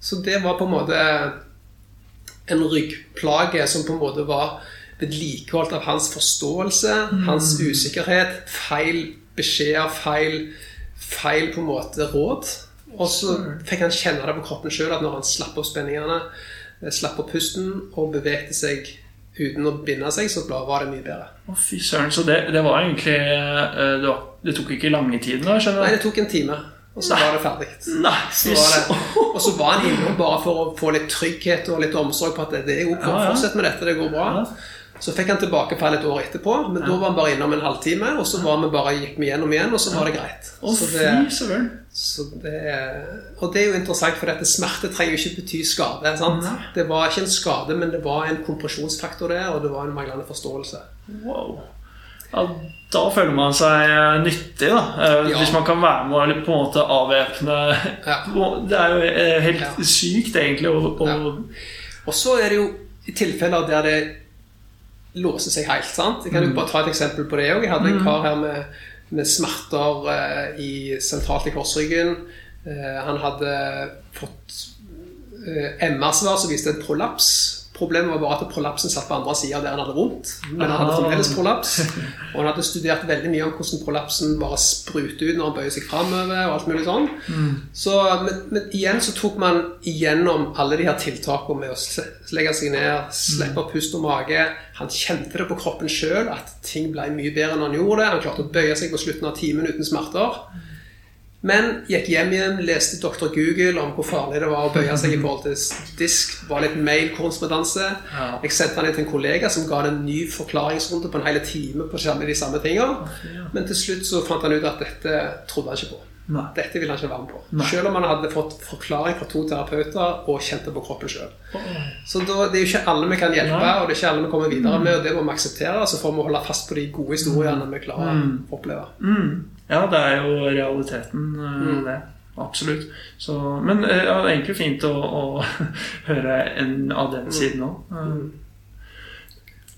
S2: Så det var på en måte en ryggplage som på en måte var vedlikeholdt av hans forståelse, hans usikkerhet, feil beskjeder, feil, feil på en måte råd. Og så fikk han kjenne det på kroppen sjøl, at når han slapp opp spenningene, slapp opp pusten og bevegde seg uten å binde seg, så var det mye bedre.
S1: Å, fy søren. Så det, det var egentlig eh, det, var, det tok ikke lange tiden, da? skjønner
S2: Nei, det tok en time. og så var det ferdig.
S1: Nei,
S2: var det, og så var han innom bare for å få litt trygghet og litt omsorg på at det, er ok,
S1: Ja, ja.
S2: fortsett med dette, det går bra.
S1: Ja.
S2: Så fikk han tilbakefall et år etterpå, men da var han bare innom en halvtime. Og så var vi bare gikk vi gjennom igjen, og så var det greit.
S1: Å,
S2: så
S1: fy
S2: det,
S1: søren.
S2: så det, og det er jo interessant, for dette smerte trenger jo ikke bety skade. Sant? Det var ikke en skade, men det var en kompresjonsfaktor der, og det var en manglende forståelse.
S1: Wow. Ja, da føler man seg eh, nyttig, da. Eh,
S2: Ja.
S1: Hvis man kan være med og på en måte avvæpne
S2: Ja. [laughs]
S1: Det er jo eh, helt sykt, egentlig, og...
S2: Ja. Og så er det jo i tilfeller der det låser seg helt. sant? Jeg kan jo bare ta et eksempel på det òg. Jeg hadde en kar her med, med smerter eh, i, sentralt i korsryggen. Eh, han hadde fått eh, MR-svar som viste en prolaps. Problemet var bare at prolapsen satt på andre sida der han hadde vondt. Men han hadde
S1: Ah.
S2: fremdeles prolaps. Og han hadde [laughs] studert veldig mye om hvordan prolapsen bare spruter ut når han bøyer seg framover. og alt mulig sånn. Så, men, men igjen så tok man igjennom alle de her tiltakene med å legge seg ned, slippe pust og mage. Han kjente det på kroppen sjøl, at ting ble mye bedre enn han gjorde det. Han klarte å bøye seg på slutten av timen uten smerter. Men gikk hjem igjen, leste Dr. Google om hvor farlig det var å bøye seg i forhold til disk. Var litt mail-korrespondanse.
S1: Ja.
S2: Jeg sendte inn til en kollega som ga det en ny forklaringsrunde på en hel time på de samme tingene. Men til slutt så fant han ut at dette trodde han ikke på.
S1: Nei.
S2: Dette ville han ikke være med på.
S1: Nei.
S2: Selv om han hadde fått forklaring fra to terapeuter og kjente på kroppen sjøl. Så da, det er jo ikke alle vi kan hjelpe,
S1: Nei.
S2: og det er ikke alle vi kommer videre med. og Det må vi akseptere, så får vi holde fast på de gode historiene vi klarer å oppleve.
S1: Mm. Ja, det er jo realiteten, eh,
S2: Mm.
S1: det. Absolutt. Så, men eh, ja, det er egentlig fint å, å [laughs] høre en av den siden òg.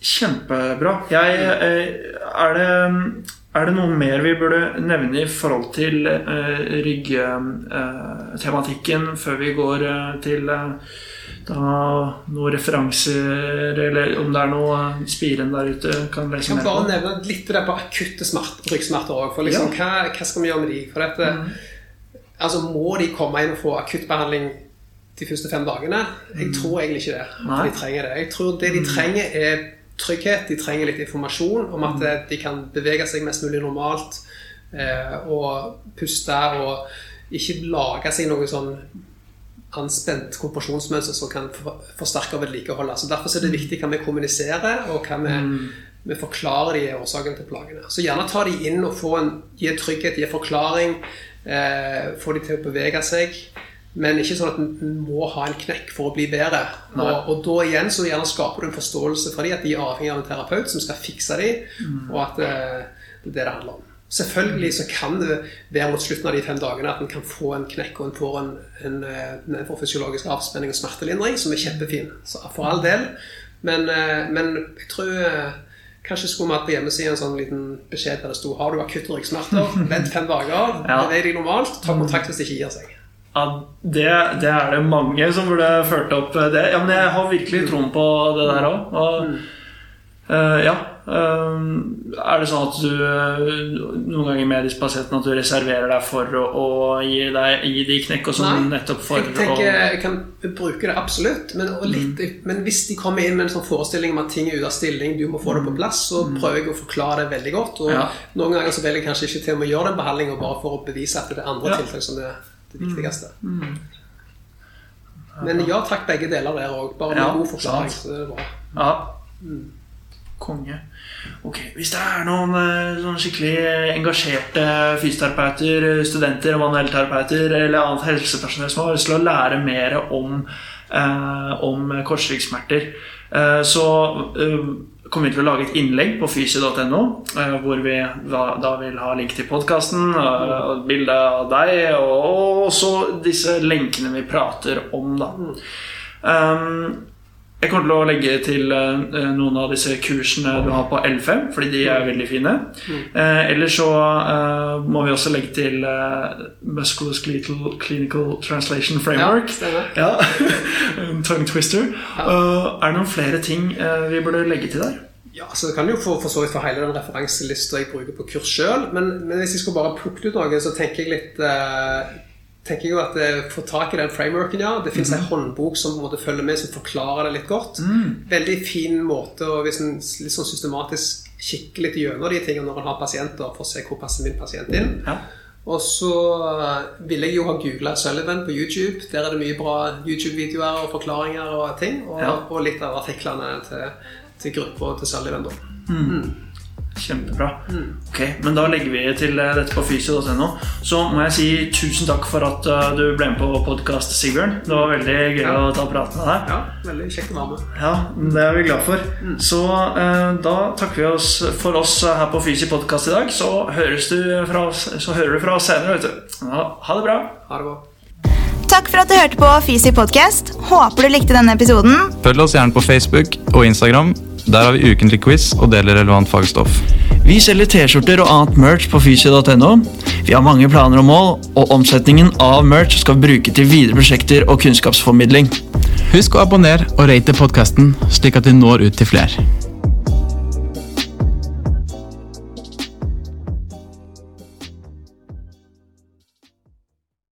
S1: Kjempebra. Jeg, eh, er, det, er det noe mer vi burde nevne i forhold til uh, ryggtematikken før vi går uh, til eh, da, noen referanser, eller om det er noe spiren der ute kan
S2: Jeg kan bare nevne litt det på akutte smert, ryggsmerter òg. Liksom, hva, hva skal vi gjøre med de? For dette, altså, må de komme inn og få akuttbehandling de første fem dagene? Jeg tror egentlig ikke det. at
S1: Nei.
S2: de trenger det. Jeg tror det de trenger, er trygghet. De trenger litt informasjon om at eh, de kan bevege seg mest mulig normalt eh, og puste og ikke lage seg noe sånn anspent kompresjonsmønster som kan forsterke og vedlikeholde. Så Derfor er det viktig hva vi kommuniserer, og hva vi, vi forklarer de årsakene til plagene. Så gjerne ta de inn og få en, gi trygghet, gi forklaring, eh, få de til å bevege seg. Men ikke sånn at en må ha en knekk for å bli bedre. Og, og da igjen så gjerne skaper du en forståelse for de at de er avhengig av en terapeut som skal fikse de, og at eh, det er det det handler om. Selvfølgelig så kan det være mot slutten av de fem dagene at en kan få en knekk og en får en, en, en, en for fysiologisk avspenning og smertelindring, som er kjempefin. Så for all del. Men, eh, men jeg tror eh, Kanskje skulle vi hatt på hjemmesiden en sånn liten beskjed der det sto Har du akutte ryggsmerter, vent fem dager, [laughs]
S1: Ja.
S2: beveg deg normalt, ta kontakt hvis det ikke gir seg.
S1: Ja, det, det er det mange som burde ført opp det. Ja, men jeg har virkelig troen på det der òg. Og eh, ja. Eh, er det sånn at du eh, noen ganger med disse pasientene at du reserverer deg for å, å gi, deg, gi de knekk og sånn nettopp for
S2: jeg tenker
S1: å
S2: jeg kan bruke det absolutt, men, litt, men hvis de kommer inn med en sånn forestilling om at ting er ute av stilling, du må få det på plass, så prøver jeg å forklare det veldig godt. Og
S1: Ja.
S2: noen ganger så velger jeg kanskje ikke til med å gjøre den behandlingen bare for å bevise at det er andre
S1: Ja.
S2: tiltak som er det viktigste. Men ja takk, begge deler der òg. Bare med
S1: Ja,
S2: god forklaring. så er det bra.
S1: Ja. Konge. Ok, Hvis det er noen eh, sånn skikkelig engasjerte fysioterapeuter, studenter, manuellterapeuter eller annet helsepersonell som har lyst til å lære mer om, eh, om korsryggsmerter, eh, så eh, kommer vi til å lage et innlegg på fysio.no, eh, hvor vi da, da vil ha link til podkasten, og bilde av deg, og også disse lenkene vi prater om, da. Um, jeg kommer til å legge til uh, noen av disse kursene du har på L5, fordi de er veldig fine. Uh, eller så uh, må vi også legge til Musculoskeletal Clinical Translation Framework.
S2: Ja.
S1: Ja, [laughs] Tongue twister. Er det noen flere ting eh, vi burde legge til der?
S2: Ja, så det kan jo få for så vidt for hele den referanselista jeg bruker på kurs sjøl. Men, men hvis jeg skulle bare plukke ut noe, så tenker jeg litt eh, tenker jeg jo at eh, få tak i den frameworken, ja. Det fins en håndbok som på en måte følger med, som forklarer det litt godt. Veldig fin måte å hvis en litt sånn systematisk kikke litt gjennom de tingene når en har pasienter, for å se hvor passer min pasient inn.
S1: Ja.
S2: Og så eh, ville jeg jo ha googla Sullivan på YouTube. Der er det mye bra YouTube-videoer og forklaringer og ting. Og,
S1: Ja.
S2: og litt av artiklene til, til gruppa til Sullivan, da.
S1: Kjempebra. Ok, Men da legger vi til eh, dette på fysio.no. Så må jeg si tusen takk for at eh, du ble med på podkast, Sigbjørn. Det var veldig gøy
S2: Ja.
S1: å ta praten med deg.
S2: Ja, veldig kjekt å være.
S1: Ja, Det er vi glad for. Så eh, da takker vi oss for oss eh, her på Fysi podkast i dag. Så, høres du fra oss, så hører du fra oss senere. vet du. Ja, ha det bra.
S2: Ha det bra.
S3: Takk for at du hørte på Fysi podcast. Håper du likte denne episoden.
S4: Følg oss gjerne på Facebook og Instagram. Der har vi ukentlig quiz og deler relevant fagstoff.
S1: Vi selger T-skjorter og annet merch på fysio.no. Vi har mange planer og mål, og omsetningen av merch skal vi bruke til videre prosjekter og kunnskapsformidling.
S5: Husk å abonnere og rate podkasten, slik at vi når ut til flere.